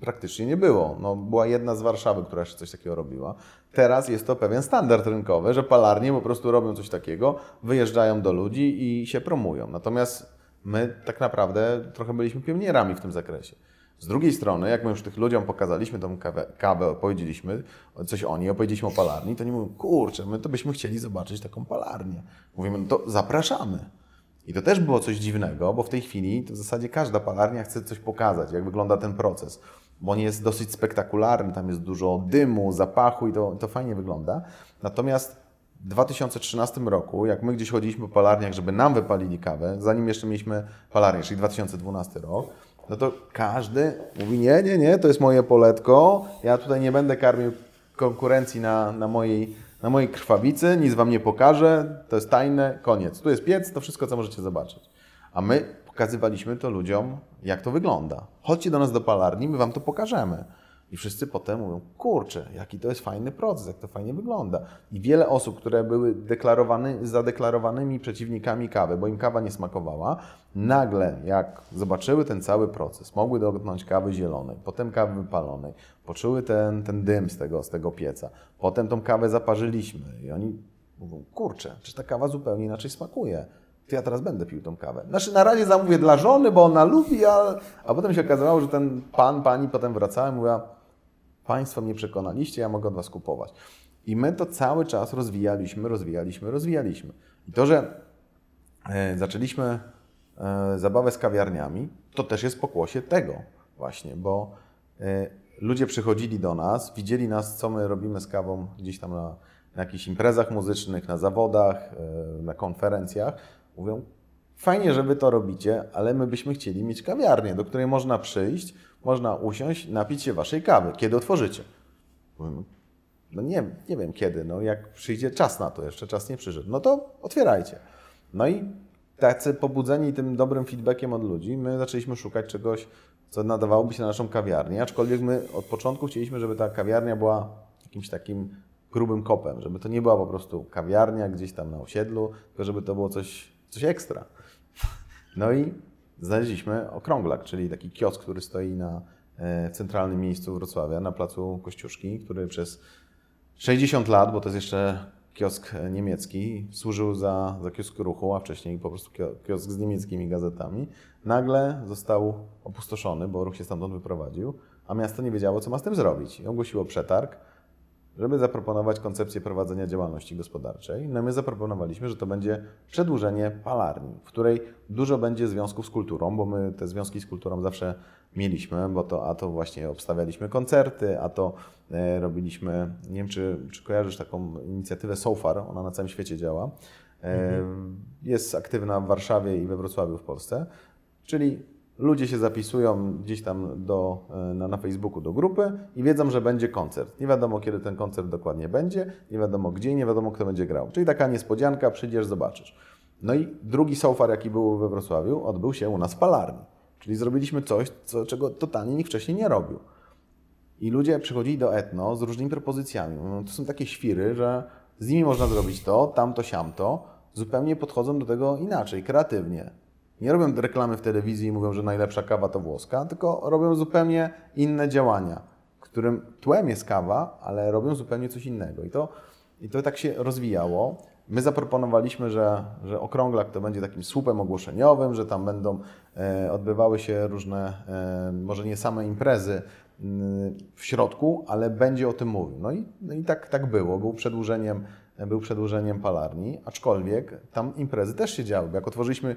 praktycznie nie było. No, była jedna z Warszawy, która jeszcze coś takiego robiła. Teraz jest to pewien standard rynkowy, że palarnie po prostu robią coś takiego, wyjeżdżają do ludzi i się promują. Natomiast my tak naprawdę trochę byliśmy pionierami w tym zakresie. Z drugiej strony, jak my już tych ludziom pokazaliśmy tą kawę, kawę coś o niej, opowiedzieliśmy o palarni, to oni mówią, kurczę, my to byśmy chcieli zobaczyć taką palarnię. Mówimy, no to zapraszamy. I to też było coś dziwnego, bo w tej chwili w zasadzie każda palarnia chce coś pokazać, jak wygląda ten proces. Bo on jest dosyć spektakularny, tam jest dużo dymu, zapachu i to, to fajnie wygląda. Natomiast w 2013 roku, jak my gdzieś chodziliśmy po palarniach, żeby nam wypalili kawę, zanim jeszcze mieliśmy palarnię, czyli 2012 rok, no to każdy mówi, nie, nie, nie, to jest moje poletko, ja tutaj nie będę karmił konkurencji na, na, mojej, na mojej krwawicy, nic Wam nie pokażę, to jest tajne, koniec. Tu jest piec, to wszystko, co możecie zobaczyć. A my pokazywaliśmy to ludziom, jak to wygląda. Chodźcie do nas do palarni, my Wam to pokażemy. I wszyscy potem mówią, kurczę, jaki to jest fajny proces, jak to fajnie wygląda. I wiele osób, które były deklarowany, zadeklarowanymi przeciwnikami kawy, bo im kawa nie smakowała, nagle jak zobaczyły ten cały proces, mogły dotknąć kawy zielonej, potem kawy wypalonej, poczuły ten, ten dym z tego, z tego pieca, potem tą kawę zaparzyliśmy i oni mówią, kurczę, czy ta kawa zupełnie inaczej smakuje. To ja teraz będę pił tą kawę. Znaczy na razie zamówię dla żony, bo ona lubi, a, a potem się okazało, że ten pan, pani potem wracała i mówiła, Państwo mnie przekonaliście, ja mogę od Was kupować. I my to cały czas rozwijaliśmy, rozwijaliśmy, rozwijaliśmy. I to, że e, zaczęliśmy e, zabawę z kawiarniami, to też jest pokłosie tego właśnie, bo e, ludzie przychodzili do nas, widzieli nas, co my robimy z kawą gdzieś tam na, na jakichś imprezach muzycznych, na zawodach, na konferencjach. Mówią, fajnie, że Wy to robicie, ale my byśmy chcieli mieć kawiarnię, do której można przyjść, można usiąść, napić się Waszej kawy. Kiedy otworzycie? Mówimy, no nie, nie wiem kiedy, no jak przyjdzie czas na to, jeszcze czas nie przyszedł, no to otwierajcie. No i tacy pobudzeni tym dobrym feedbackiem od ludzi, my zaczęliśmy szukać czegoś, co nadawałoby się na naszą kawiarnię, aczkolwiek my od początku chcieliśmy, żeby ta kawiarnia była jakimś takim grubym kopem, żeby to nie była po prostu kawiarnia gdzieś tam na osiedlu, tylko żeby to było coś, coś ekstra. No i znaleźliśmy Okrąglak, czyli taki kiosk, który stoi na e, centralnym miejscu Wrocławia, na placu Kościuszki, który przez 60 lat, bo to jest jeszcze kiosk e, niemiecki, służył za, za kiosk ruchu, a wcześniej po prostu kio- kiosk z niemieckimi gazetami, nagle został opustoszony, bo ruch się stamtąd wyprowadził, a miasto nie wiedziało, co ma z tym zrobić. I ogłosiło przetarg. Żeby zaproponować koncepcję prowadzenia działalności gospodarczej. No my zaproponowaliśmy, że to będzie przedłużenie palarni, w której dużo będzie związków z kulturą, bo my te związki z kulturą zawsze mieliśmy, bo to a to właśnie obstawialiśmy koncerty, a to e, robiliśmy, nie wiem czy, czy kojarzysz taką inicjatywę SoFar, ona na całym świecie działa. E, mhm. Jest aktywna w Warszawie i we Wrocławiu w Polsce, czyli Ludzie się zapisują gdzieś tam do, e, na, na Facebooku do grupy i wiedzą, że będzie koncert. Nie wiadomo, kiedy ten koncert dokładnie będzie, nie wiadomo gdzie, nie wiadomo, kto będzie grał. Czyli taka niespodzianka, przyjdziesz, zobaczysz. No i drugi sofar, jaki był we Wrocławiu, odbył się u nas w palarni. Czyli zrobiliśmy coś, co, czego totalnie nikt wcześniej nie robił. I ludzie przychodzili do etno z różnymi propozycjami. No, to są takie świry, że z nimi można zrobić to, tamto, siamto. Zupełnie podchodzą do tego inaczej, kreatywnie. Nie robią reklamy w telewizji i mówią, że najlepsza kawa to włoska, tylko robią zupełnie inne działania, którym tłem jest kawa, ale robią zupełnie coś innego. I to, i to tak się rozwijało. My zaproponowaliśmy, że, że okrąglak to będzie takim słupem ogłoszeniowym, że tam będą e, odbywały się różne, e, może nie same imprezy w środku, ale będzie o tym mówił. No i, no i tak, tak było. Był przedłużeniem był przedłużeniem palarni, aczkolwiek tam imprezy też się działy. Jak otworzyliśmy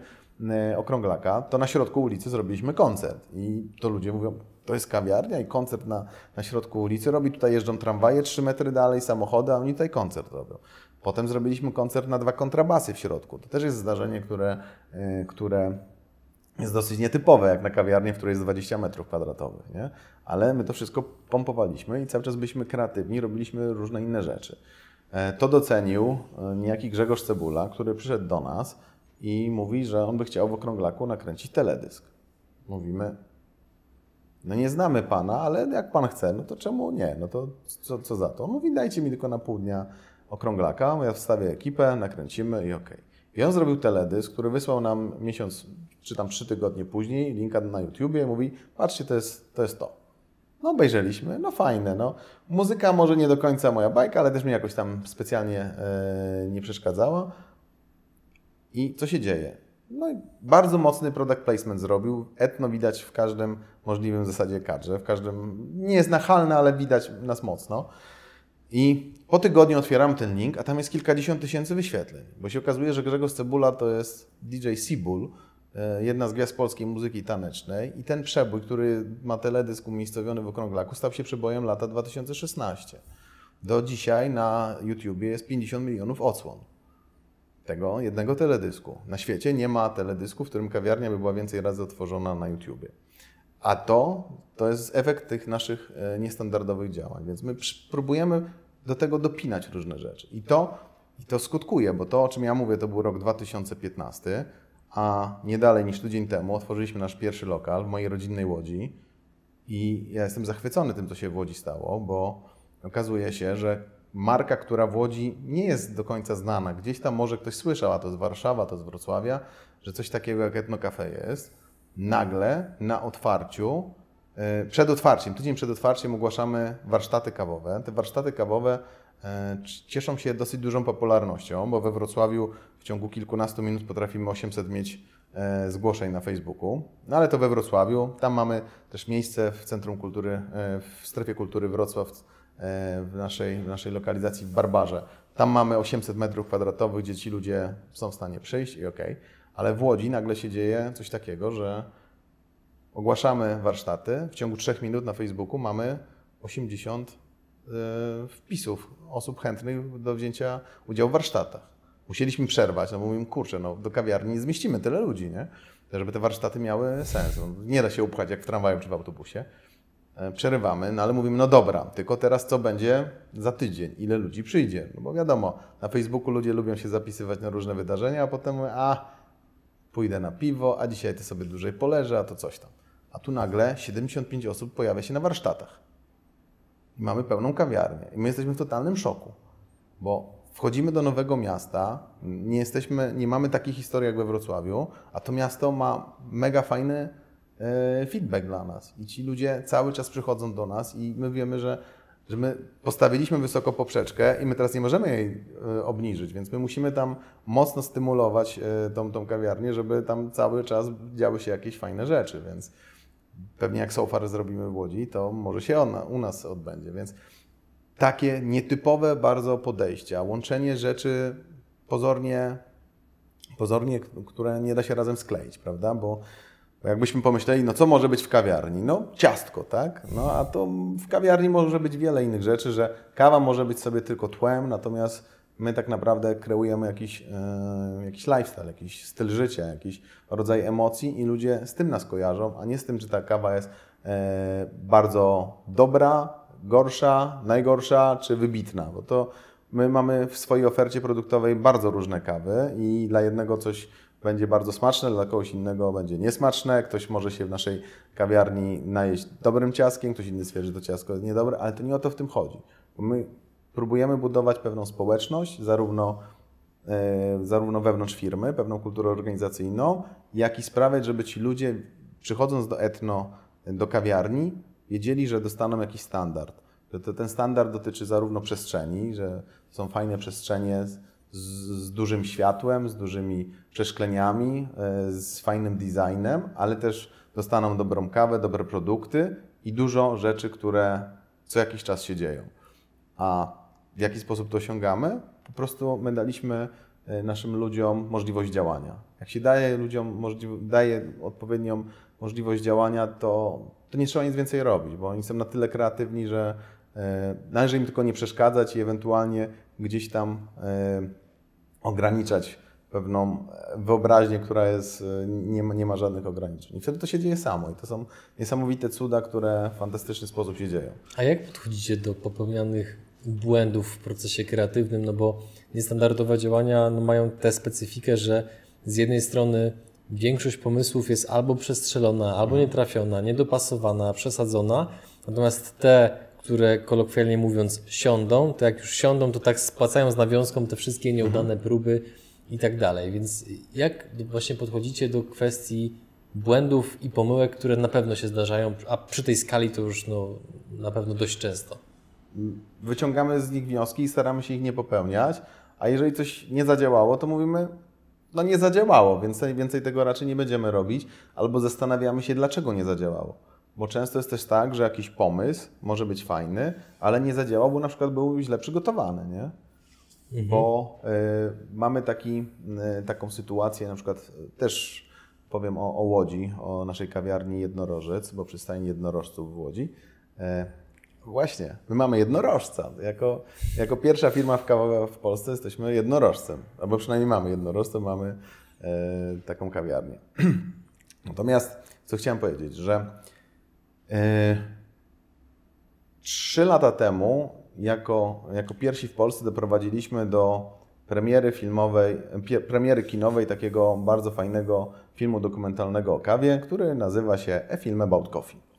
e, okrąglaka, to na środku ulicy zrobiliśmy koncert. I to ludzie mówią, to jest kawiarnia i koncert na, na środku ulicy robi. Tutaj jeżdżą tramwaje 3 metry dalej, samochody, a oni tutaj koncert robią. Potem zrobiliśmy koncert na dwa kontrabasy w środku. To też jest zdarzenie, które, e, które jest dosyć nietypowe, jak na kawiarnię, w której jest 20 metrów kwadratowych. Nie? Ale my to wszystko pompowaliśmy i cały czas byliśmy kreatywni, robiliśmy różne inne rzeczy. E, to docenił e, niejaki Grzegorz Cebula, który przyszedł do nas i mówi, że on by chciał w okrąglaku nakręcić teledysk. Mówimy, no nie znamy pana, ale jak pan chce, no to czemu nie? No to co, co za to? On mówi, dajcie mi tylko na pół dnia okrąglaka, ja wstawię ekipę, nakręcimy i okej. Okay. I on zrobił teledysk, który wysłał nam miesiąc, czy tam trzy tygodnie później, linka na YouTubie i mówi, patrzcie, to jest to. Jest to. No obejrzeliśmy, no fajne, no. Muzyka może nie do końca moja bajka, ale też mi jakoś tam specjalnie e, nie przeszkadzała. I co się dzieje? No bardzo mocny product placement zrobił. Etno widać w każdym możliwym zasadzie kadrze, w każdym, nie jest nachalne, ale widać nas mocno. I po tygodniu otwieram ten link, a tam jest kilkadziesiąt tysięcy wyświetleń, bo się okazuje, że Grzegorz Cebula to jest DJ Seabull, E, jedna z gwiazd polskiej muzyki tanecznej i ten przebój, który ma teledysk umiejscowiony w Okrąglaku, stał się przebojem lata 2016. Do dzisiaj na YouTubie jest 50 milionów odsłon tego jednego teledysku. Na świecie nie ma teledysku, w którym kawiarnia by była więcej razy otworzona na YouTubie. A to, to jest efekt tych naszych e, niestandardowych działań, więc my próbujemy do tego dopinać różne rzeczy. I to, I to skutkuje, bo to, o czym ja mówię, to był rok 2015, a nie dalej niż tydzień temu otworzyliśmy nasz pierwszy lokal w mojej rodzinnej Łodzi i ja jestem zachwycony tym, co się w Łodzi stało, bo okazuje się, że marka, która w Łodzi nie jest do końca znana, gdzieś tam może ktoś słyszał, a to z Warszawa, to z Wrocławia, że coś takiego jak Etno Cafe jest, nagle na otwarciu, przed otwarciem, tydzień przed otwarciem ogłaszamy warsztaty kawowe. Te warsztaty kawowe E, cieszą się dosyć dużą popularnością, bo we Wrocławiu w ciągu kilkunastu minut potrafimy 800 mieć e, zgłoszeń na Facebooku. No ale to we Wrocławiu. Tam mamy też miejsce w Centrum Kultury, e, w strefie kultury Wrocław, w naszej, w naszej lokalizacji w Barbarze. Tam mamy 800 metrów kwadratowych, gdzie ci ludzie są w stanie przyjść i ok. Ale w Łodzi nagle się dzieje coś takiego, że ogłaszamy warsztaty. W ciągu 3 minut na Facebooku mamy 80 E, wpisów osób chętnych do wzięcia udziału w warsztatach. Musieliśmy przerwać, no bo mówimy, kurczę, no do kawiarni nie zmieścimy tyle ludzi, nie? Żeby te warsztaty miały sens. No, nie da się upchać jak w tramwaju czy w autobusie. E, przerywamy, no ale mówimy, no dobra, tylko teraz co będzie za tydzień? Ile ludzi przyjdzie? No bo wiadomo, na Facebooku ludzie lubią się zapisywać na różne wydarzenia, a potem a pójdę na piwo, a dzisiaj ty sobie dłużej poleżę, a to coś tam. A tu nagle 75 osób pojawia się na warsztatach i mamy pełną kawiarnię. I my jesteśmy w totalnym szoku, bo wchodzimy do nowego miasta, nie, jesteśmy, nie mamy takiej historii jak we Wrocławiu, a to miasto ma mega fajny e, feedback dla nas. I ci ludzie cały czas przychodzą do nas i my wiemy, że, że my postawiliśmy wysoko poprzeczkę i my teraz nie możemy jej e, obniżyć, więc my musimy tam mocno stymulować e, tą, tą kawiarnię, żeby tam cały czas działy się jakieś fajne rzeczy, więc pewnie jak Sofar zrobimy w Łodzi, to może się ona, u nas odbędzie, więc takie nietypowe bardzo podejścia, łączenie rzeczy pozornie, pozornie, które nie da się razem skleić, prawda? Bo bo jakbyśmy pomyśleli, no co może być w kawiarni? No ciastko, tak? No a to w kawiarni może być wiele innych rzeczy, że kawa może być sobie tylko tłem, natomiast my tak naprawdę kreujemy jakiś, e, jakiś lifestyle, jakiś styl życia, jakiś rodzaj emocji i ludzie z tym nas kojarzą, a nie z tym, czy ta kawa jest e, bardzo dobra, gorsza, najgorsza czy wybitna, bo to my mamy w swojej ofercie produktowej bardzo różne kawy i dla jednego coś będzie bardzo smaczne, dla kogoś innego będzie niesmaczne. Ktoś może się w naszej kawiarni najeść dobrym ciaskiem, ktoś inny stwierdzi, że to ciasto jest niedobre, ale to nie o to w tym chodzi. Bo my próbujemy budować pewną społeczność, zarówno, e, zarówno wewnątrz firmy, pewną kulturę organizacyjną, jak i sprawiać, żeby ci ludzie przychodząc do etno, do kawiarni, wiedzieli, że dostaną jakiś standard. To ten standard dotyczy zarówno przestrzeni, że są fajne przestrzenie, z, z, dużym światłem, z dużymi przeszkleniami, e, z fajnym designem, ale też dostaną dobrą kawę, dobre produkty i dużo rzeczy, które co jakiś czas się dzieją. A w jaki sposób to osiągamy? Po prostu my daliśmy e, naszym ludziom możliwość działania. Jak się daje ludziom możli- daje odpowiednią możliwość działania, to, to nie trzeba nic więcej robić, bo oni są na tyle kreatywni, że e, należy im tylko nie przeszkadzać i ewentualnie gdzieś tam ograniczać pewną wyobraźnię, która jest, nie, ma, nie ma żadnych ograniczeń. I wtedy to się dzieje samo. I to są niesamowite cuda, które w fantastyczny sposób się dzieją. A jak podchodzicie do popełnianych błędów w procesie kreatywnym? No bo niestandardowe działania no, mają tę specyfikę, że z jednej strony większość pomysłów jest albo przestrzelona, albo nietrafiona, niedopasowana, przesadzona, natomiast te które kolokwialnie mówiąc siądą, to jak już siądą, to tak spłacają z nawiązką te wszystkie nieudane próby i tak dalej. Więc jak właśnie podchodzicie do kwestii błędów i pomyłek, które na pewno się zdarzają, a przy tej skali to już no, na pewno dość często? Wyciągamy z nich wnioski i staramy się ich nie popełniać, a jeżeli coś nie zadziałało, to mówimy, no nie zadziałało, więc więcej tego raczej nie będziemy robić, albo zastanawiamy się, dlaczego nie zadziałało. Bo często jest też tak, że jakiś pomysł może być fajny, ale nie zadziałał, bo na przykład był źle przygotowany, nie? Mhm. Bo y, mamy taki, y, taką sytuację, na przykład y, też powiem o, o, Łodzi, o naszej kawiarni Jednorożec, bo przystaje jednorożców w Łodzi. Właśnie, my mamy jednorożca. Jako, jako pierwsza firma w, w Polsce jesteśmy jednorożcem, albo przynajmniej mamy jednorożce, mamy taką kawiarnię. Natomiast co chciałem powiedzieć, że E, trzy lata temu, jako, jako pierwsi w Polsce, doprowadziliśmy do premiery filmowej, premiery kinowej takiego bardzo fajnego filmu dokumentalnego o kawie, który nazywa się A Film About Coffee.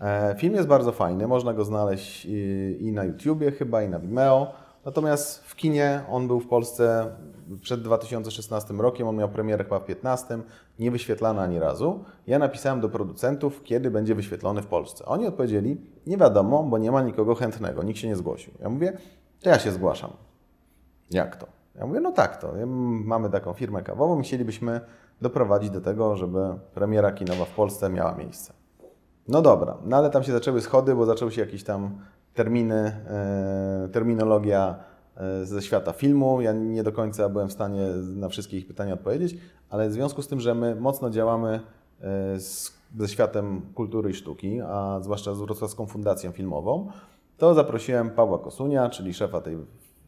E, film jest bardzo fajny, można go znaleźć i na YouTubie chyba, i na Vimeo. Natomiast w kinie on był w Polsce przed 2016 rokiem, on miał premierę chyba w 2015, nie wyświetlany ani razu. Ja napisałem do producentów, kiedy będzie wyświetlony w Polsce. Oni odpowiedzieli, nie wiadomo, bo nie ma nikogo chętnego, nikt się nie zgłosił. Ja mówię, to ja się zgłaszam. Jak to? Ja mówię, no tak to. Mamy taką firmę kawową chcielibyśmy doprowadzić do tego, żeby premiera kinowa w Polsce miała miejsce. No dobra, no ale tam się zaczęły schody, bo zaczęły się jakieś tam terminy, e, terminologia e, ze świata filmu. Ja nie do końca byłem w stanie na wszystkie ich pytania odpowiedzieć, ale w związku z tym, że my mocno działamy e, z, ze światem kultury i sztuki, a zwłaszcza z Wrocławską Fundacją Filmową, to zaprosiłem Pawła Kosunia, czyli szefa tej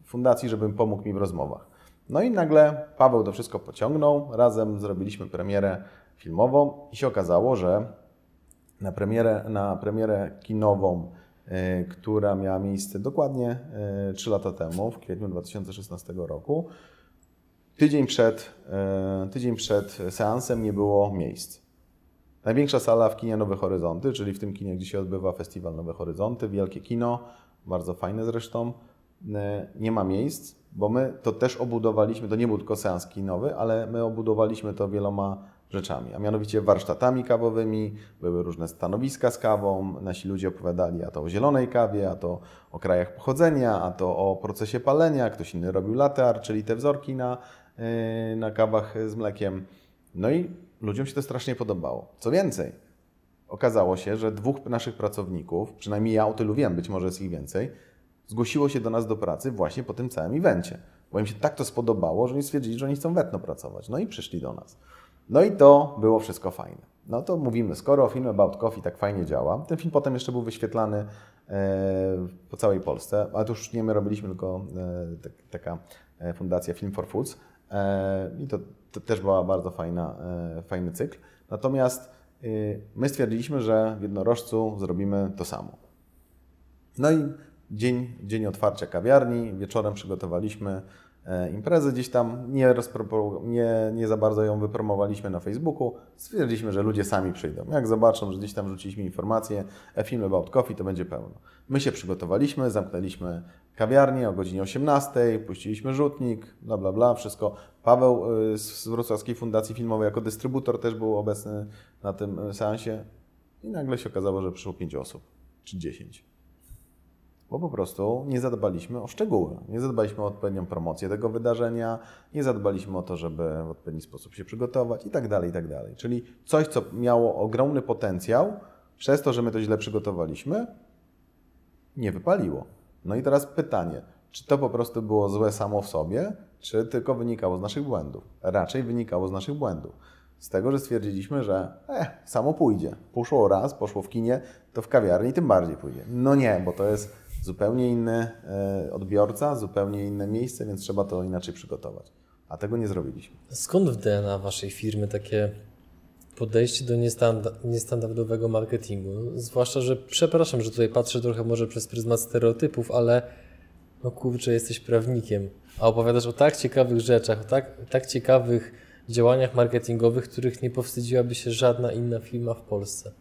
fundacji, żeby pomógł mi w rozmowach. No i nagle Paweł to wszystko pociągnął, razem zrobiliśmy premierę filmową i się okazało, że na premierę, na premierę kinową E, która miała miejsce dokładnie 3 e, lata temu, w kwietniu 2016 roku. Tydzień przed, e, tydzień przed seansem nie było miejsc. Największa sala w kinie Nowe Horyzonty, czyli w tym kinie, gdzie się odbywa festiwal Nowe Horyzonty, wielkie kino, bardzo fajne zresztą, nie ma miejsc, bo my to też obudowaliśmy, to nie był tylko seans kinowy, ale my obudowaliśmy to wieloma rzeczami, a mianowicie warsztatami kawowymi, były różne stanowiska z kawą, nasi ludzie opowiadali a to o zielonej kawie, a to o krajach pochodzenia, a to o procesie palenia, ktoś inny robił latte czyli te wzorki na, yy, na kawach z mlekiem. No i ludziom się to strasznie podobało. Co więcej, okazało się, że dwóch naszych pracowników, przynajmniej ja o tylu wiem, być może jest ich więcej, zgłosiło się do nas do pracy właśnie po tym całym evencie. Bo im się tak to spodobało, że oni stwierdzili, że oni chcą wetno pracować. No i przyszli do nas. No i to było wszystko fajne. No to mówimy, skoro film About Coffee tak fajnie działa, ten film potem jeszcze był wyświetlany e, po całej Polsce, ale to już nie my robiliśmy, tylko e, taka e, fundacja Film for Foods i to, to też była bardzo fajna, fajny cykl. Natomiast my stwierdziliśmy, że w jednorożcu zrobimy to samo. No i dzień, dzień otwarcia kawiarni, wieczorem przygotowaliśmy E, imprezę gdzieś tam, nie, nie, nie za bardzo ją wypromowaliśmy na Facebooku. Stwierdziliśmy, że ludzie sami przyjdą. Jak zobaczą, że gdzieś tam rzuciliśmy informację, a film about coffee, to będzie pełno. My się przygotowaliśmy, zamknęliśmy kawiarnię o godzinie 18, puściliśmy rzutnik, bla bla bla, wszystko. Paweł y, z Wrocławskiej Fundacji Filmowej jako dystrybutor też był obecny na tym y, seansie i nagle się okazało, że przyszło 5 osób, czy 10 bo po prostu nie zadbaliśmy o szczegóły. Nie zadbaliśmy o odpowiednią promocję tego wydarzenia, nie zadbaliśmy o to, żeby w odpowiedni sposób się przygotować i tak dalej, i tak dalej. Czyli coś, co miało ogromny potencjał, przez to, że my to źle przygotowaliśmy, nie wypaliło. No i teraz pytanie, czy to po prostu było złe samo w sobie, czy tylko wynikało z naszych błędów? Raczej wynikało z naszych błędów. Z tego, że stwierdziliśmy, że eh, samo pójdzie. Poszło raz, poszło w kinie, to w kawiarni tym bardziej pójdzie. No nie, bo to jest zupełnie inny e, odbiorca, zupełnie inne miejsce, więc trzeba to inaczej przygotować. A tego nie zrobiliśmy. Skąd w DNA Waszej firmy takie podejście do niestandardowego marketingu? Zwłaszcza, że przepraszam, że tutaj patrzę trochę może przez pryzmat stereotypów, ale no kurczę, jesteś prawnikiem, a opowiadasz o tak ciekawych rzeczach, o tak, tak ciekawych działaniach marketingowych, których nie powstydziłaby się żadna inna firma w Polsce.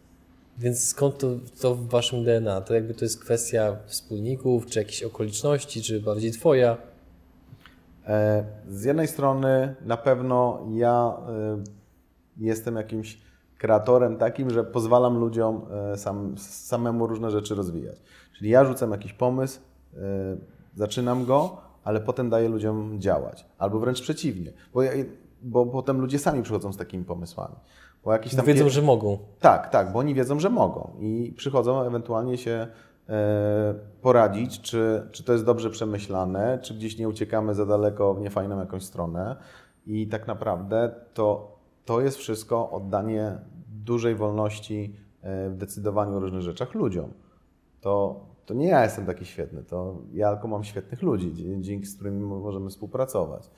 Więc skąd to, to w waszym DNA? To jakby to jest kwestia wspólników, czy jakichś okoliczności, czy bardziej twoja? E, z jednej strony na pewno ja e, jestem jakimś kreatorem takim, że pozwalam ludziom e, sam, samemu różne rzeczy rozwijać. Czyli ja rzucam jakiś pomysł, zaczynam go, ale potem daję ludziom działać. Albo wręcz przeciwnie, bo, ja, bo potem ludzie sami przychodzą z takimi pomysłami. Bo jakieś tam wiedzą, że mogą. Tak, tak, bo oni wiedzą, że mogą i przychodzą ewentualnie się e, poradzić, czy, czy to jest dobrze przemyślane, czy gdzieś nie uciekamy za daleko w niefajną jakąś stronę. I tak naprawdę to, to jest wszystko oddanie dużej wolności e, w decydowaniu o różnych rzeczach ludziom. To, to nie ja jestem taki świetny, to ja tylko mam świetnych ludzi, dzięki z którymi możemy współpracować.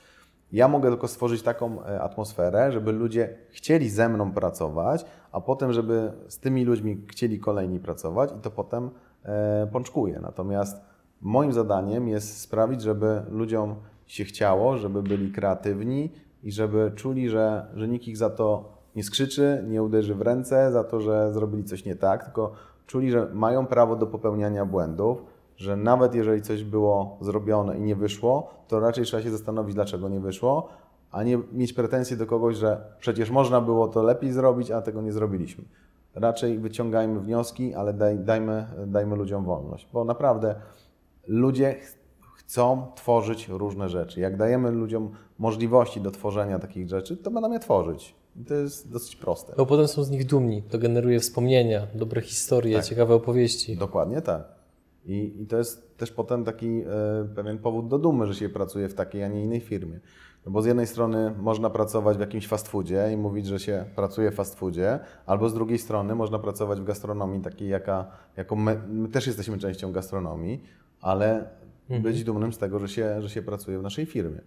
Ja mogę tylko stworzyć taką e, atmosferę, żeby ludzie chcieli ze mną pracować, a potem, żeby z tymi ludźmi chcieli kolejni pracować i to potem e, pączkuje. Natomiast moim zadaniem jest sprawić, żeby ludziom się chciało, żeby byli kreatywni i żeby czuli, że, że nikt ich za to nie skrzyczy, nie uderzy w ręce za to, że zrobili coś nie tak, tylko czuli, że mają prawo do popełniania błędów, że nawet jeżeli coś było zrobione i nie wyszło, to raczej trzeba się zastanowić, dlaczego nie wyszło, a nie mieć pretensje do kogoś, że przecież można było to lepiej zrobić, a tego nie zrobiliśmy. Raczej wyciągajmy wnioski, ale daj, dajmy, dajmy ludziom wolność, bo naprawdę ludzie chcą tworzyć różne rzeczy. Jak dajemy ludziom możliwości do tworzenia takich rzeczy, to będą je tworzyć. I to jest dosyć proste. Bo potem są z nich dumni. To generuje wspomnienia, dobre historie, tak. ciekawe opowieści. Dokładnie tak. I, I, to jest też potem taki e, pewien powód do dumy, że się pracuje w takiej, a nie innej firmie. No bo z jednej strony można pracować w jakimś fast foodzie i mówić, że się pracuje w fast foodzie, albo z drugiej strony można pracować w gastronomii takiej, jaka, jaką my, my też jesteśmy częścią gastronomii, ale mhm. być dumnym z tego, że się, że się pracuje w naszej firmie.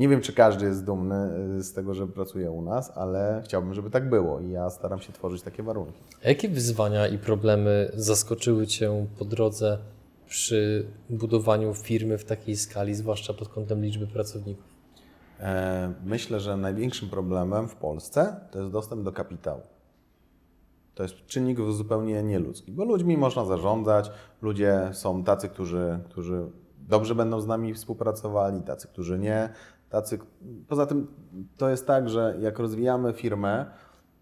Nie wiem, czy każdy jest dumny e, z tego, że pracuje u nas, ale chciałbym, żeby tak było i ja staram się tworzyć takie warunki. A jakie wyzwania i problemy zaskoczyły Cię po drodze przy budowaniu firmy w takiej skali, zwłaszcza pod kątem liczby pracowników? E, myślę, że największym problemem w Polsce to jest dostęp do kapitału. To jest czynnik zupełnie nieludzki, bo ludźmi można zarządzać, ludzie są tacy, którzy, którzy dobrze będą z nami współpracowali, tacy, którzy nie, tacy. Poza tym to jest tak, że jak rozwijamy firmę,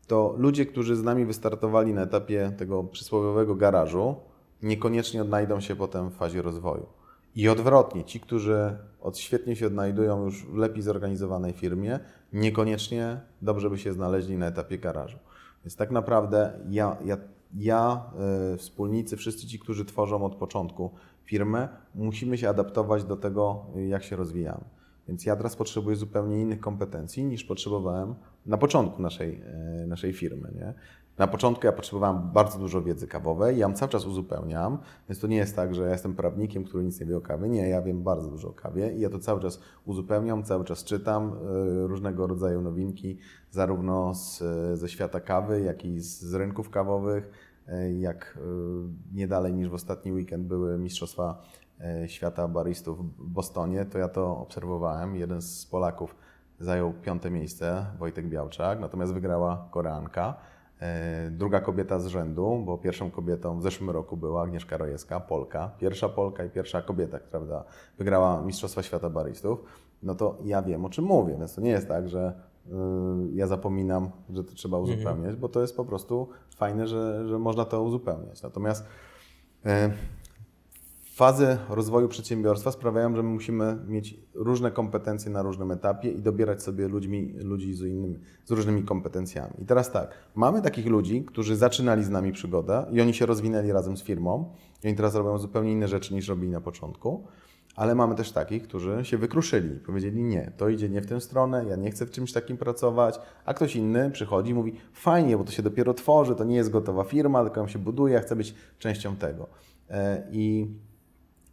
to ludzie, którzy z nami wystartowali na etapie tego przysłowiowego garażu, niekoniecznie odnajdą się potem w fazie rozwoju. I odwrotnie, ci, którzy od świetnie się odnajdują już w lepiej zorganizowanej firmie, niekoniecznie dobrze by się znaleźli na etapie garażu. Więc tak naprawdę ja, ja ja, y, wspólnicy, wszyscy ci, którzy tworzą od początku firmę, musimy się adaptować do tego, jak się rozwijamy. Więc ja teraz potrzebuję zupełnie innych kompetencji niż potrzebowałem na początku naszej, y, naszej firmy. Nie? Na początku ja potrzebowałem bardzo dużo wiedzy kawowej, ja ją cały czas uzupełniam, więc to nie jest tak, że ja jestem prawnikiem, który nic nie wie o kawie. Nie, ja wiem bardzo dużo o kawie i ja to cały czas uzupełniam, cały czas czytam y, różnego rodzaju nowinki, zarówno z, ze świata kawy, jak i z, z rynków kawowych. Jak nie dalej niż w ostatni weekend były Mistrzostwa Świata Baristów w Bostonie, to ja to obserwowałem. Jeden z Polaków zajął piąte miejsce, Wojtek Białczak, natomiast wygrała Koreanka. E, druga kobieta z rzędu, bo pierwszą kobietą w zeszłym roku była Agnieszka Rojewska, Polka. Pierwsza Polka i pierwsza kobieta, która wygrała Mistrzostwa Świata Baristów. No to ja wiem, o czym mówię, więc to nie jest tak, że y, ja zapominam, że to trzeba mhm. uzupełniać, bo to jest po prostu fajne, że, że można to uzupełniać. Natomiast e, fazy rozwoju przedsiębiorstwa sprawiają, że my musimy mieć różne kompetencje na różnym etapie i dobierać sobie ludźmi, ludzi z, innymi, z różnymi kompetencjami. I teraz tak, mamy takich ludzi, którzy zaczynali z nami przygodę i oni się rozwinęli razem z firmą i oni teraz robią zupełnie inne rzeczy niż robili na początku. Ale mamy też takich, którzy się wykruszyli, powiedzieli nie, to idzie nie w tę stronę, ja nie chcę w czymś takim pracować, a ktoś inny przychodzi i mówi fajnie, bo to się dopiero tworzy, to nie jest gotowa firma, tylko ją się buduje, ja chcę być częścią tego. E, I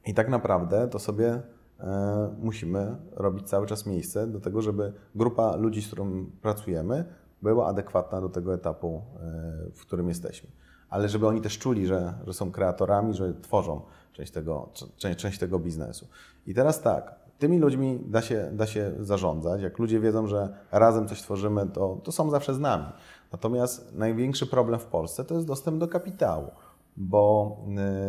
i tak naprawdę to sobie e, musimy robić cały czas miejsce do tego, żeby grupa ludzi, z którą pracujemy, była adekwatna do tego etapu, e, w którym jesteśmy. Ale żeby oni też czuli, że, że są kreatorami, że tworzą część tego, część, część tego biznesu. I teraz tak, tymi ludźmi da się, da się zarządzać. Jak ludzie wiedzą, że razem coś tworzymy, to, to są zawsze z nami. Natomiast największy problem w Polsce to jest dostęp do kapitału, bo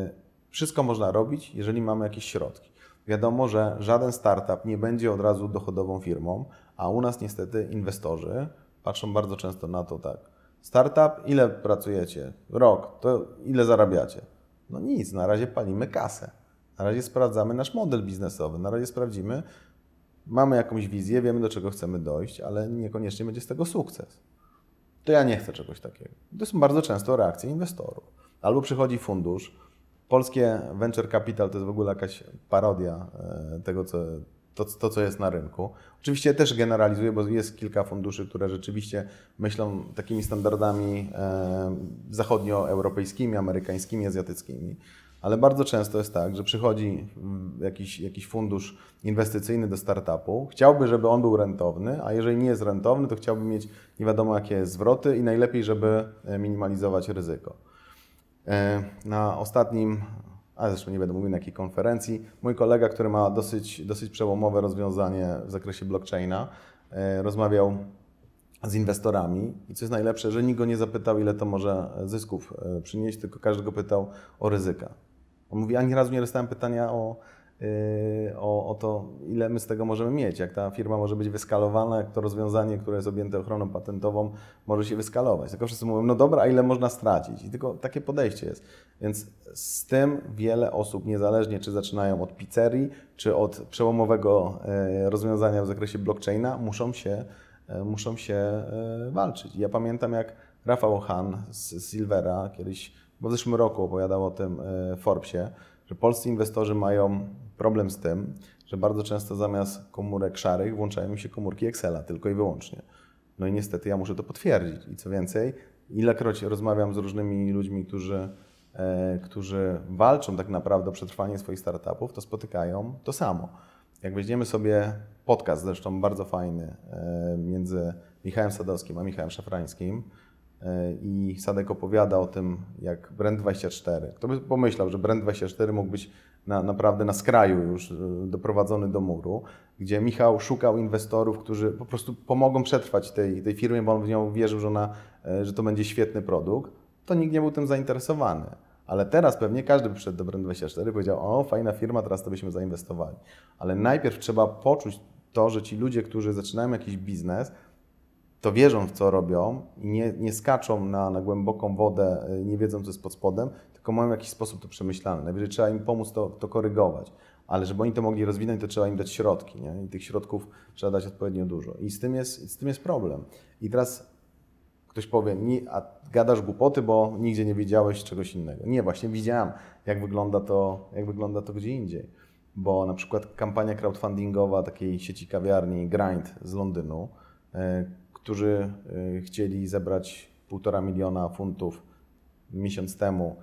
y, wszystko można robić, jeżeli mamy jakieś środki. Wiadomo, że żaden startup nie będzie od razu dochodową firmą, a u nas niestety inwestorzy patrzą bardzo często na to tak. Startup, ile pracujecie? Rok, to ile zarabiacie? No nic, na razie palimy kasę. Na razie sprawdzamy nasz model biznesowy, na razie sprawdzimy, mamy jakąś wizję, wiemy do czego chcemy dojść, ale niekoniecznie będzie z tego sukces. To ja nie chcę czegoś takiego. To są bardzo często reakcje inwestorów. Albo przychodzi fundusz, Polskie venture capital to jest w ogóle jakaś parodia e, tego, co, to, to, co jest na rynku. Oczywiście też generalizuję, bo jest kilka funduszy, które rzeczywiście myślą takimi standardami e, zachodnioeuropejskimi, amerykańskimi, azjatyckimi. Ale bardzo często jest tak, że przychodzi jakiś, jakiś fundusz inwestycyjny do startupu, chciałby, żeby on był rentowny, a jeżeli nie jest rentowny, to chciałby mieć nie wiadomo jakie zwroty i najlepiej, żeby e, minimalizować ryzyko. E, na ostatnim, a zresztą nie będę mówił na jakiej konferencji, mój kolega, który ma dosyć, dosyć przełomowe rozwiązanie w zakresie blockchaina, e, rozmawiał z inwestorami i co jest najlepsze, że nikt go nie zapytał, ile to może zysków e, przynieść, tylko każdy go pytał o ryzyka. On mówi, ani razu nie dostałem pytania o o, o to, ile my z tego możemy mieć, jak ta firma może być wyskalowana, jak to rozwiązanie, które jest objęte ochroną patentową, może się wyskalować. Tylko wszyscy mówią, no dobra, a ile można stracić? I tylko takie podejście jest. Więc z tym wiele osób, niezależnie czy zaczynają od pizzerii, czy od przełomowego e, rozwiązania w zakresie blockchaina, muszą się, e, muszą się walczyć. Ja pamiętam, jak Rafał Han z Silvera kiedyś, bo w zeszłym roku opowiadał o tym w Forbesie, że polscy inwestorzy mają problem z tym, że bardzo często zamiast komórek szarych włączają mi się komórki Excela tylko i wyłącznie. No i niestety ja muszę to potwierdzić. I co więcej, ilekroć rozmawiam z różnymi ludźmi, którzy, e, którzy walczą tak naprawdę o przetrwanie swoich startupów, to spotykają to samo. Jak weźmiemy sobie podcast, zresztą bardzo fajny, e, między Michałem Sadowskim a Michałem Szafrańskim, E, i Sadek opowiada o tym, jak Brand24. Kto by pomyślał, że Brand24 mógł być na, naprawdę na skraju już e, doprowadzony do muru, gdzie Michał szukał inwestorów, którzy po prostu pomogą przetrwać tej, tej firmie, bo on w nią wierzył, że, ona, e, że to będzie świetny produkt, to nikt nie był tym zainteresowany. Ale teraz pewnie każdy by przyszedł do Brand24 i powiedział, o fajna firma, teraz to byśmy zainwestowali. Ale najpierw trzeba poczuć to, że ci ludzie, którzy zaczynają jakiś biznes, to wierzą w co robią i nie, nie skaczą na, na głęboką wodę, y, nie wiedzą co jest pod spodem, tylko mają w jakiś sposób to przemyślane. Najwyżej trzeba im pomóc to, to korygować. Ale żeby oni to mogli rozwinąć, to trzeba im dać środki. Nie? I tych środków trzeba dać odpowiednio dużo. I z tym jest, z tym jest problem. I teraz ktoś powie, a gadasz głupoty, bo nigdzie nie widziałeś czegoś innego. Nie, właśnie widziałem, jak wygląda to, jak wygląda to gdzie indziej. Bo na przykład kampania crowdfundingowa takiej sieci kawiarni Grind z Londynu, e, którzy e, chcieli zebrać półtora miliona funtów miesiąc temu,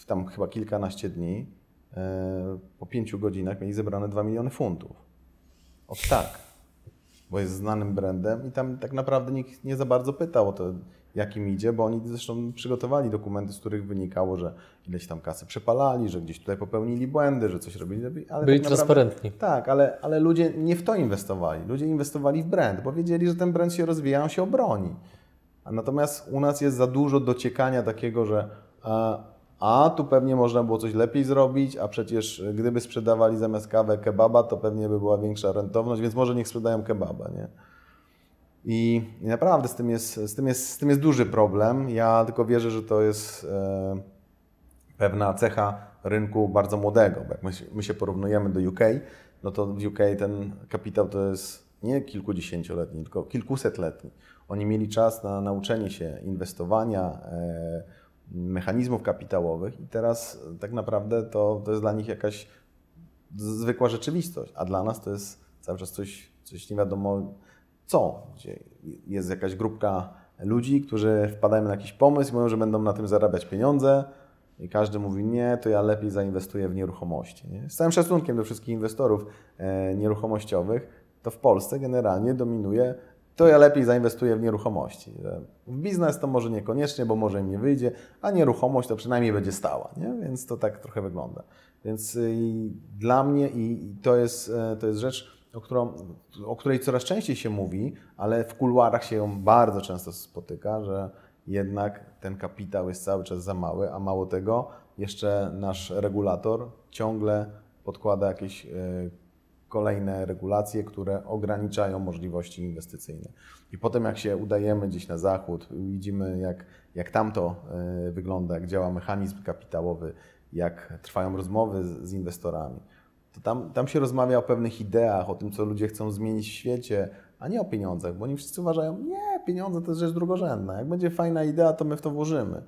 w tam chyba kilkanaście dni, e, po pięciu godzinach mieli zebrane 2 miliony funtów. Od tak bo jest znanym brandem i tam tak naprawdę nikt nie za bardzo pytał o to, jakim idzie, bo oni zresztą przygotowali dokumenty, z których wynikało, że ileś tam kasy przepalali, że gdzieś tutaj popełnili błędy, że coś robili. Ale Byli tak transparentni. tak, ale, ale ludzie nie w to inwestowali. Ludzie inwestowali w brand, bo wiedzieli, że ten brand się rozwija, on się obroni. Natomiast u nas jest za dużo dociekania takiego, że a tu pewnie można było coś lepiej zrobić, a przecież gdyby sprzedawali zamiast kawę kebaba, to pewnie by była większa rentowność, więc może niech sprzedają kebaba, nie? I, I, naprawdę z tym, jest, z, tym jest, z tym jest duży problem. Ja tylko wierzę, że to jest e, pewna cecha rynku bardzo młodego. Bo jak my, my się porównujemy do UK, no to w UK ten kapitał to jest nie kilkudziesięcioletni, tylko kilkusetletni. Oni mieli czas na nauczenie się inwestowania, e, mechanizmów kapitałowych i teraz tak naprawdę to, to jest dla nich jakaś zwykła rzeczywistość, a dla nas to jest cały czas coś, coś nie wiadomo co, gdzie jest jakaś grupka ludzi, którzy wpadają na jakiś pomysł i mówią, że będą na tym zarabiać pieniądze i każdy mówi nie, to ja lepiej zainwestuję w nieruchomości. Nie? Z całym szacunkiem do wszystkich inwestorów e, nieruchomościowych, to w Polsce generalnie dominuje to ja lepiej zainwestuję w nieruchomości. W biznes to może niekoniecznie, bo może im nie wyjdzie, a nieruchomość to przynajmniej będzie stała, nie? więc to tak trochę wygląda. Więc y, dla mnie i to jest, e, to jest rzecz, o, którą, o której coraz częściej się mówi, ale w kuluarach się ją bardzo często spotyka, że jednak ten kapitał jest cały czas za mały, a mało tego, jeszcze nasz regulator ciągle podkłada jakieś e, kolejne regulacje, które ograniczają możliwości inwestycyjne. I potem jak się udajemy gdzieś na zachód, widzimy jak, jak tam to e, wygląda, jak działa mechanizm kapitałowy, jak trwają rozmowy z, z inwestorami, to tam, tam się rozmawia o pewnych ideach, o tym, co ludzie chcą zmienić w świecie, a nie o pieniądzach, bo oni wszyscy uważają, nie, pieniądze to jest rzecz drugorzędna. Jak będzie fajna idea, to my w to włożymy.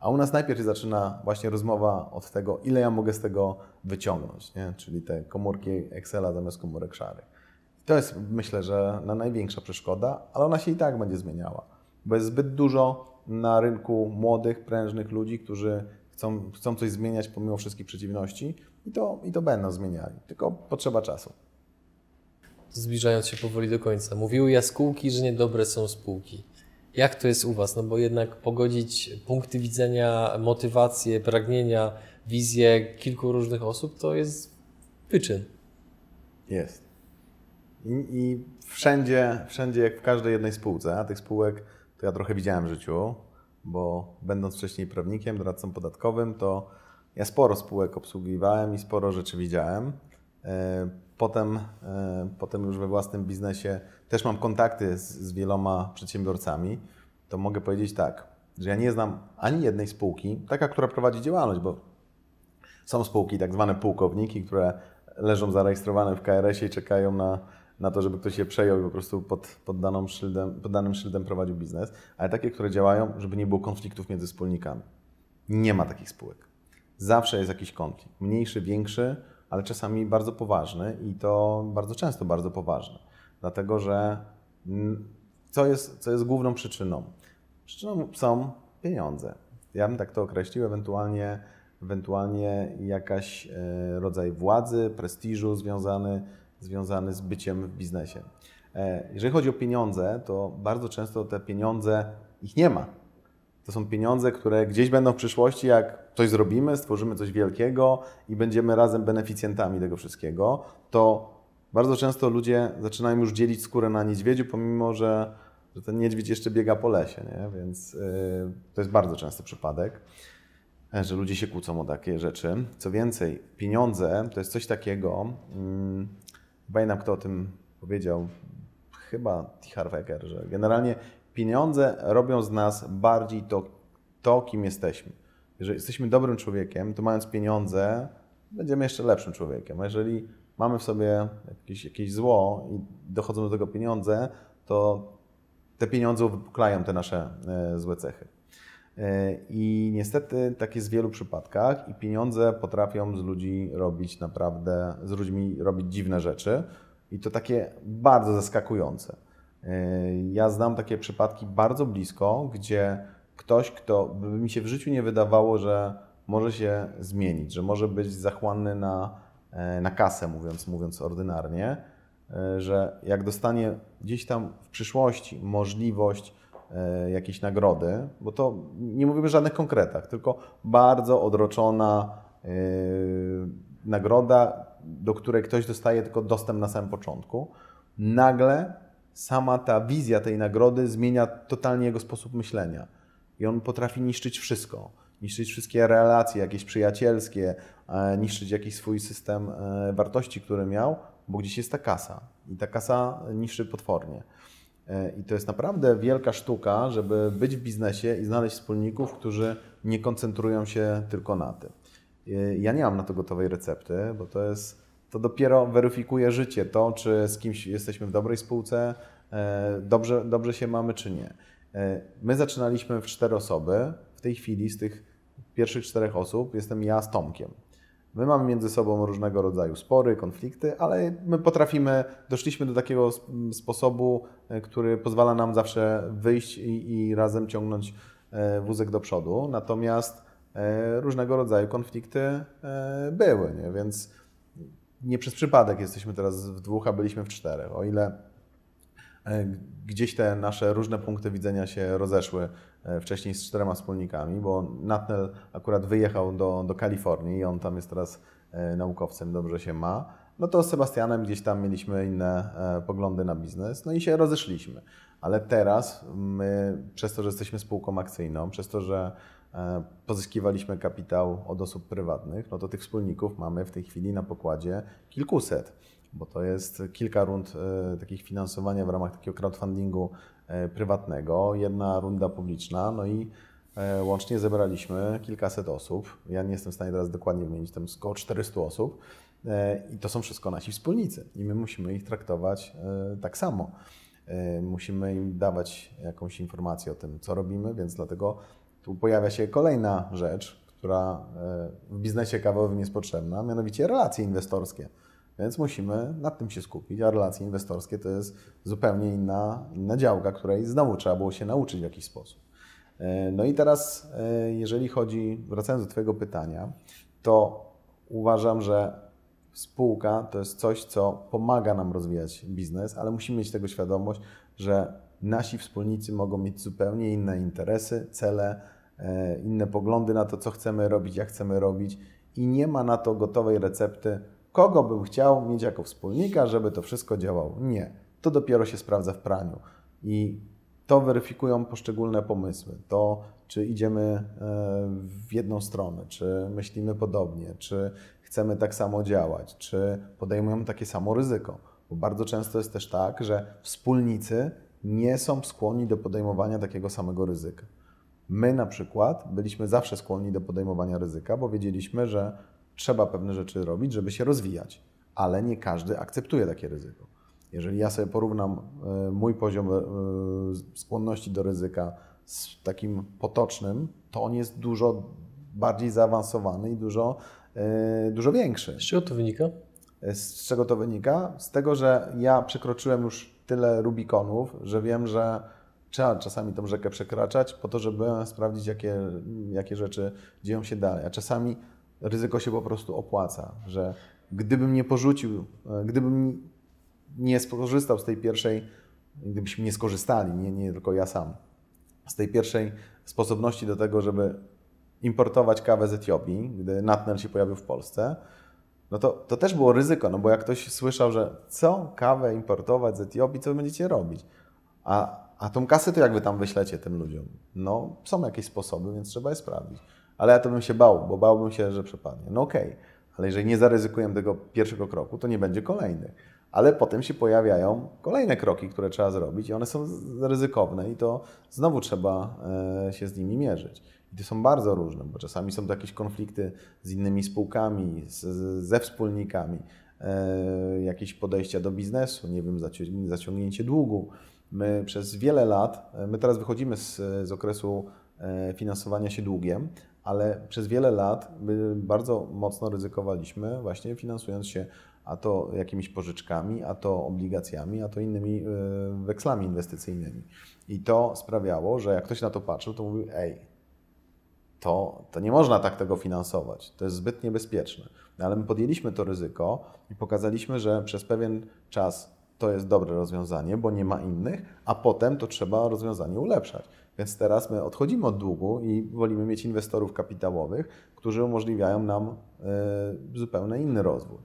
A u nas najpierw zaczyna właśnie rozmowa od tego, ile ja mogę z tego wyciągnąć, nie? czyli te komórki Excela zamiast komórek szarych. To jest, myślę, że na największa przeszkoda, ale ona się i tak będzie zmieniała, bo jest zbyt dużo na rynku młodych, prężnych ludzi, którzy chcą, chcą coś zmieniać pomimo wszystkich przeciwności i to, i to będą zmieniali, tylko potrzeba czasu. Zbliżając się powoli do końca, mówiły jaskółki, że niedobre są spółki. Jak to jest u Was? No bo jednak pogodzić punkty widzenia, motywacje, pragnienia, wizje kilku różnych osób to jest wyczyn. Jest. I, I, wszędzie, wszędzie, jak w każdej jednej spółce, a tych spółek to ja trochę widziałem w życiu, bo będąc wcześniej prawnikiem, doradcą podatkowym, to ja sporo spółek obsługiwałem i sporo rzeczy widziałem. Potem, e, potem już we własnym biznesie też mam kontakty z, z wieloma przedsiębiorcami. To mogę powiedzieć tak, że ja nie znam ani jednej spółki, taka, która prowadzi działalność, bo są spółki, tak zwane pułkowniki, które leżą zarejestrowane w KRS-ie i czekają na, na to, żeby ktoś je przejął i po prostu pod, pod, daną szyldem, pod danym szyldem prowadził biznes, ale takie, które działają, żeby nie było konfliktów między wspólnikami. Nie ma takich spółek. Zawsze jest jakiś konflikt. Mniejszy, większy, ale czasami bardzo poważny i to bardzo często bardzo poważny. Dlatego, że co jest, co jest główną przyczyną? Przyczyną są pieniądze. Ja bym tak to określił, ewentualnie, ewentualnie jakaś e, rodzaj władzy, prestiżu związany, związany z byciem w biznesie. E, jeżeli chodzi o pieniądze, to bardzo często te pieniądze, ich nie ma. To są pieniądze, które gdzieś będą w przyszłości, jak coś zrobimy, stworzymy coś wielkiego i będziemy razem beneficjentami tego wszystkiego, to bardzo często ludzie zaczynają już dzielić skórę na niedźwiedziu, pomimo że, że ten niedźwiedź jeszcze biega po lesie, nie? więc yy, to jest bardzo często przypadek, e, że ludzie się kłócą o takie rzeczy. Co więcej, pieniądze to jest coś takiego, yy, pamiętam kto o tym powiedział, chyba T. Harvecker, że generalnie pieniądze robią z nas bardziej to, to, kim jesteśmy. Jeżeli jesteśmy dobrym człowiekiem, to mając pieniądze, będziemy jeszcze lepszym człowiekiem. A jeżeli mamy w sobie jakieś, jakieś zło i dochodzą do tego pieniądze, to te pieniądze uwypuklają te nasze złe cechy. I niestety tak jest w wielu przypadkach i pieniądze potrafią z ludzi robić naprawdę, z ludźmi robić dziwne rzeczy i to takie bardzo zaskakujące. Ja znam takie przypadki bardzo blisko, gdzie ktoś, kto by mi się w życiu nie wydawało, że może się zmienić, że może być zachłanny na, e, na kasę, mówiąc, mówiąc ordynarnie, e, że jak dostanie gdzieś tam w przyszłości możliwość e, jakiejś nagrody, bo to nie mówimy o żadnych konkretach, tylko bardzo odroczona nagroda, do której ktoś dostaje tylko dostęp na samym początku, nagle sama ta wizja tej nagrody zmienia totalnie jego sposób myślenia. I on potrafi niszczyć wszystko. Niszczyć wszystkie relacje jakieś przyjacielskie, e, niszczyć jakiś swój system e, wartości, który miał, bo gdzieś jest ta kasa. I ta kasa niszczy potwornie. E, I to jest naprawdę wielka sztuka, żeby być w biznesie i znaleźć wspólników, którzy nie koncentrują się tylko na tym. Ja nie mam na to gotowej recepty, bo to jest to dopiero weryfikuje życie, to czy z kimś jesteśmy w dobrej spółce, dobrze, dobrze się mamy, czy nie. E, my zaczynaliśmy w cztery osoby. W tej chwili z tych pierwszych czterech osób jestem ja z Tomkiem. My mamy między sobą różnego rodzaju spory, konflikty, ale my potrafimy, doszliśmy do takiego sposobu, e, który pozwala nam zawsze wyjść i, i razem ciągnąć e, wózek do przodu. Natomiast różnego rodzaju konflikty były, nie? więc nie przez przypadek jesteśmy teraz w dwóch, a byliśmy w czterech. O ile gdzieś te nasze różne punkty widzenia się rozeszły e, wcześniej z czterema wspólnikami, bo Natnel akurat wyjechał do, do Kalifornii i on tam jest teraz e, naukowcem, dobrze się ma. No to z Sebastianem gdzieś tam mieliśmy inne poglądy na biznes, no i się rozeszliśmy. Ale teraz my, przez to, że jesteśmy spółką akcyjną, przez to, że pozyskiwaliśmy kapitał od osób prywatnych, no to tych wspólników mamy w tej chwili na pokładzie kilkuset bo to jest kilka rund e, takich finansowania w ramach takiego crowdfundingu e, prywatnego, jedna runda publiczna, no i e, łącznie zebraliśmy kilkaset osób. Ja nie jestem w stanie teraz dokładnie wymienić, tam około 400 osób i to są wszystko nasi wspólnicy i my musimy ich traktować tak samo. Musimy im dawać jakąś informację o tym, co robimy, więc dlatego tu pojawia się kolejna rzecz, która w biznesie kawowym jest potrzebna, mianowicie relacje inwestorskie. Więc musimy nad tym się skupić, a relacje inwestorskie to jest zupełnie inna, inna działka, której znowu trzeba było się nauczyć w jakiś sposób. E, no i teraz, e, jeżeli chodzi, wracając do Twojego pytania, to uważam, że spółka to jest coś, co pomaga nam rozwijać biznes, ale musimy mieć tego świadomość, że nasi wspólnicy mogą mieć zupełnie inne interesy, cele, e, inne poglądy na to, co chcemy robić, jak chcemy robić i nie ma na to gotowej recepty, kogo bym chciał mieć jako wspólnika, żeby to wszystko działało. Nie. To dopiero się sprawdza w praniu. I to weryfikują poszczególne pomysły. To, czy idziemy e, w jedną stronę, czy myślimy podobnie, czy chcemy tak samo działać, czy podejmujemy takie samo ryzyko. Bo bardzo często jest też tak, że wspólnicy nie są skłonni do podejmowania takiego samego ryzyka. My na przykład byliśmy zawsze skłonni do podejmowania ryzyka, bo wiedzieliśmy, że trzeba pewne rzeczy robić, żeby się rozwijać, ale nie każdy akceptuje takie ryzyko. Jeżeli ja sobie porównam e, mój poziom e, skłonności do ryzyka z takim potocznym, to on jest dużo bardziej zaawansowany i dużo, e, dużo większy. Z czego to wynika? Z czego to wynika? Z tego, że ja przekroczyłem już tyle Rubikonów, że wiem, że trzeba czasami tą rzekę przekraczać po to, żeby sprawdzić, jakie, jakie rzeczy dzieją się dalej. A czasami ryzyko się po prostu opłaca, że gdybym nie porzucił, e, gdybym nie skorzystał z tej pierwszej, gdybyśmy nie skorzystali, nie, nie tylko ja sam, z tej pierwszej sposobności do tego, żeby importować kawę z Etiopii, gdy Natnel się pojawił w Polsce, no to, to też było ryzyko, no bo jak ktoś słyszał, że co kawę importować z Etiopii, co będziecie robić? A, a tą kasę to jak wy tam wyślecie tym ludziom? No są jakieś sposoby, więc trzeba je sprawdzić ale ja to bym się bał, bo bałbym się, że przepadnie. No okej, okay. ale jeżeli nie zaryzykujemy tego pierwszego kroku, to nie będzie kolejny. Ale potem się pojawiają kolejne kroki, które trzeba zrobić i one są ryzykowne i to znowu trzeba e, się z nimi mierzyć. I to są bardzo różne, bo czasami są to jakieś konflikty z innymi spółkami, z, ze wspólnikami, e, jakieś podejścia do biznesu, nie wiem, zaciągnięcie długu, My przez wiele lat, my teraz wychodzimy z, z okresu finansowania się długiem, ale przez wiele lat bardzo mocno ryzykowaliśmy, właśnie finansując się a to jakimiś pożyczkami, a to obligacjami, a to innymi wekslami inwestycyjnymi. I to sprawiało, że jak ktoś na to patrzył, to mówił: Ej, to, to nie można tak tego finansować, to jest zbyt niebezpieczne. No, ale my podjęliśmy to ryzyko i pokazaliśmy, że przez pewien czas to jest dobre rozwiązanie, bo nie ma innych, a potem to trzeba rozwiązanie ulepszać. Więc teraz my odchodzimy od długu i wolimy mieć inwestorów kapitałowych, którzy umożliwiają nam y, zupełnie inny rozwój.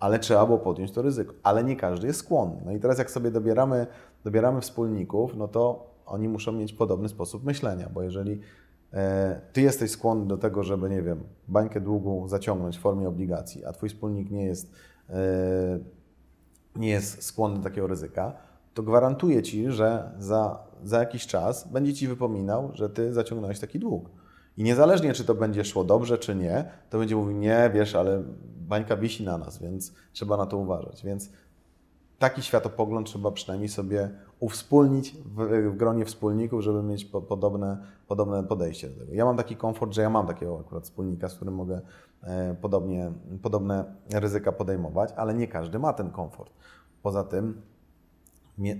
Ale trzeba było podjąć to ryzyko. Ale nie każdy jest skłonny. No i teraz jak sobie dobieramy, dobieramy wspólników, no to oni muszą mieć podobny sposób myślenia, bo jeżeli e, ty jesteś skłonny do tego, żeby, nie wiem, bańkę długu zaciągnąć w formie obligacji, a twój wspólnik nie jest, e, nie jest skłonny do takiego ryzyka, to gwarantuję ci, że za, za jakiś czas będzie ci wypominał, że ty zaciągnąłeś taki dług. I niezależnie, czy to będzie szło dobrze, czy nie, to będzie mówił, nie, wiesz, ale bańka wisi na nas, więc trzeba na to uważać. Więc taki światopogląd trzeba przynajmniej sobie uwspólnić w, w gronie wspólników, żeby mieć po, podobne, podobne podejście do tego. Ja mam taki komfort, że ja mam takiego akurat wspólnika, z którym mogę e, podobnie, podobne ryzyka podejmować, ale nie każdy ma ten komfort. Poza tym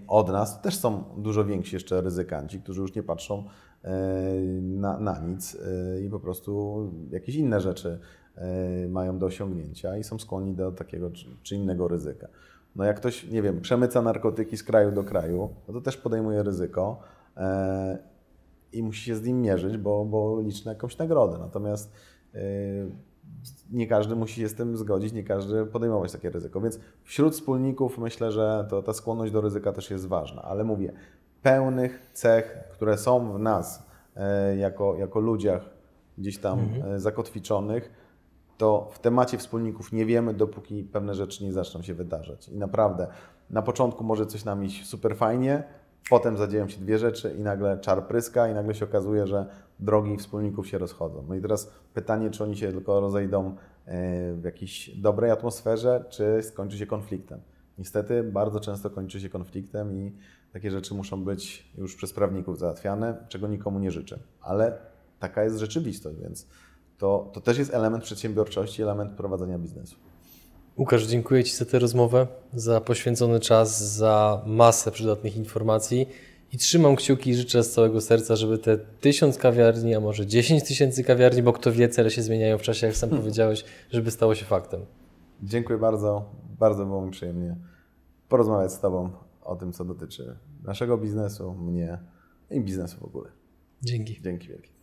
od nas też są dużo więksi jeszcze ryzykanci, którzy już nie patrzą e, na, na nic e, i po prostu jakieś inne rzeczy e, mają do osiągnięcia i są skłonni do takiego czy innego ryzyka. No jak ktoś, nie wiem, przemyca narkotyki z kraju do kraju, no to też podejmuje ryzyko i musi się z nim mierzyć, bo, bo liczy na jakąś nagrodę. Natomiast nie każdy musi się z tym zgodzić, nie każdy podejmować takie ryzyko. Więc wśród wspólników myślę, że to, ta skłonność do ryzyka też jest ważna. Ale mówię, pełnych cech, które są w nas e, jako, jako ludziach gdzieś tam mhm. zakotwiczonych, to w temacie wspólników nie wiemy, dopóki pewne rzeczy nie zaczną się wydarzać. I naprawdę, na początku może coś nam iść super fajnie, potem zadzieją się dwie rzeczy i nagle czar pryska i nagle się okazuje, że drogi wspólników się rozchodzą. No i teraz pytanie, czy oni się tylko rozejdą e, w jakiejś dobrej atmosferze, czy skończy się konfliktem. Niestety bardzo często kończy się konfliktem i takie rzeczy muszą być już przez prawników załatwiane, czego nikomu nie życzę. Ale taka jest rzeczywistość, więc to, to też jest element przedsiębiorczości, element prowadzenia biznesu. Łukasz, dziękuję Ci za tę rozmowę, za poświęcony czas, za masę przydatnych informacji i trzymam kciuki i życzę z całego serca, żeby te tysiąc kawiarni, a może dziesięć tysięcy kawiarni, bo kto wie, cele się zmieniają w czasie, jak sam hmm. powiedziałeś, żeby stało się faktem. Dziękuję bardzo, bardzo było mi przyjemnie porozmawiać z Tobą o tym, co dotyczy naszego biznesu, mnie i biznesu w ogóle. Dzięki. Dzięki wielkie.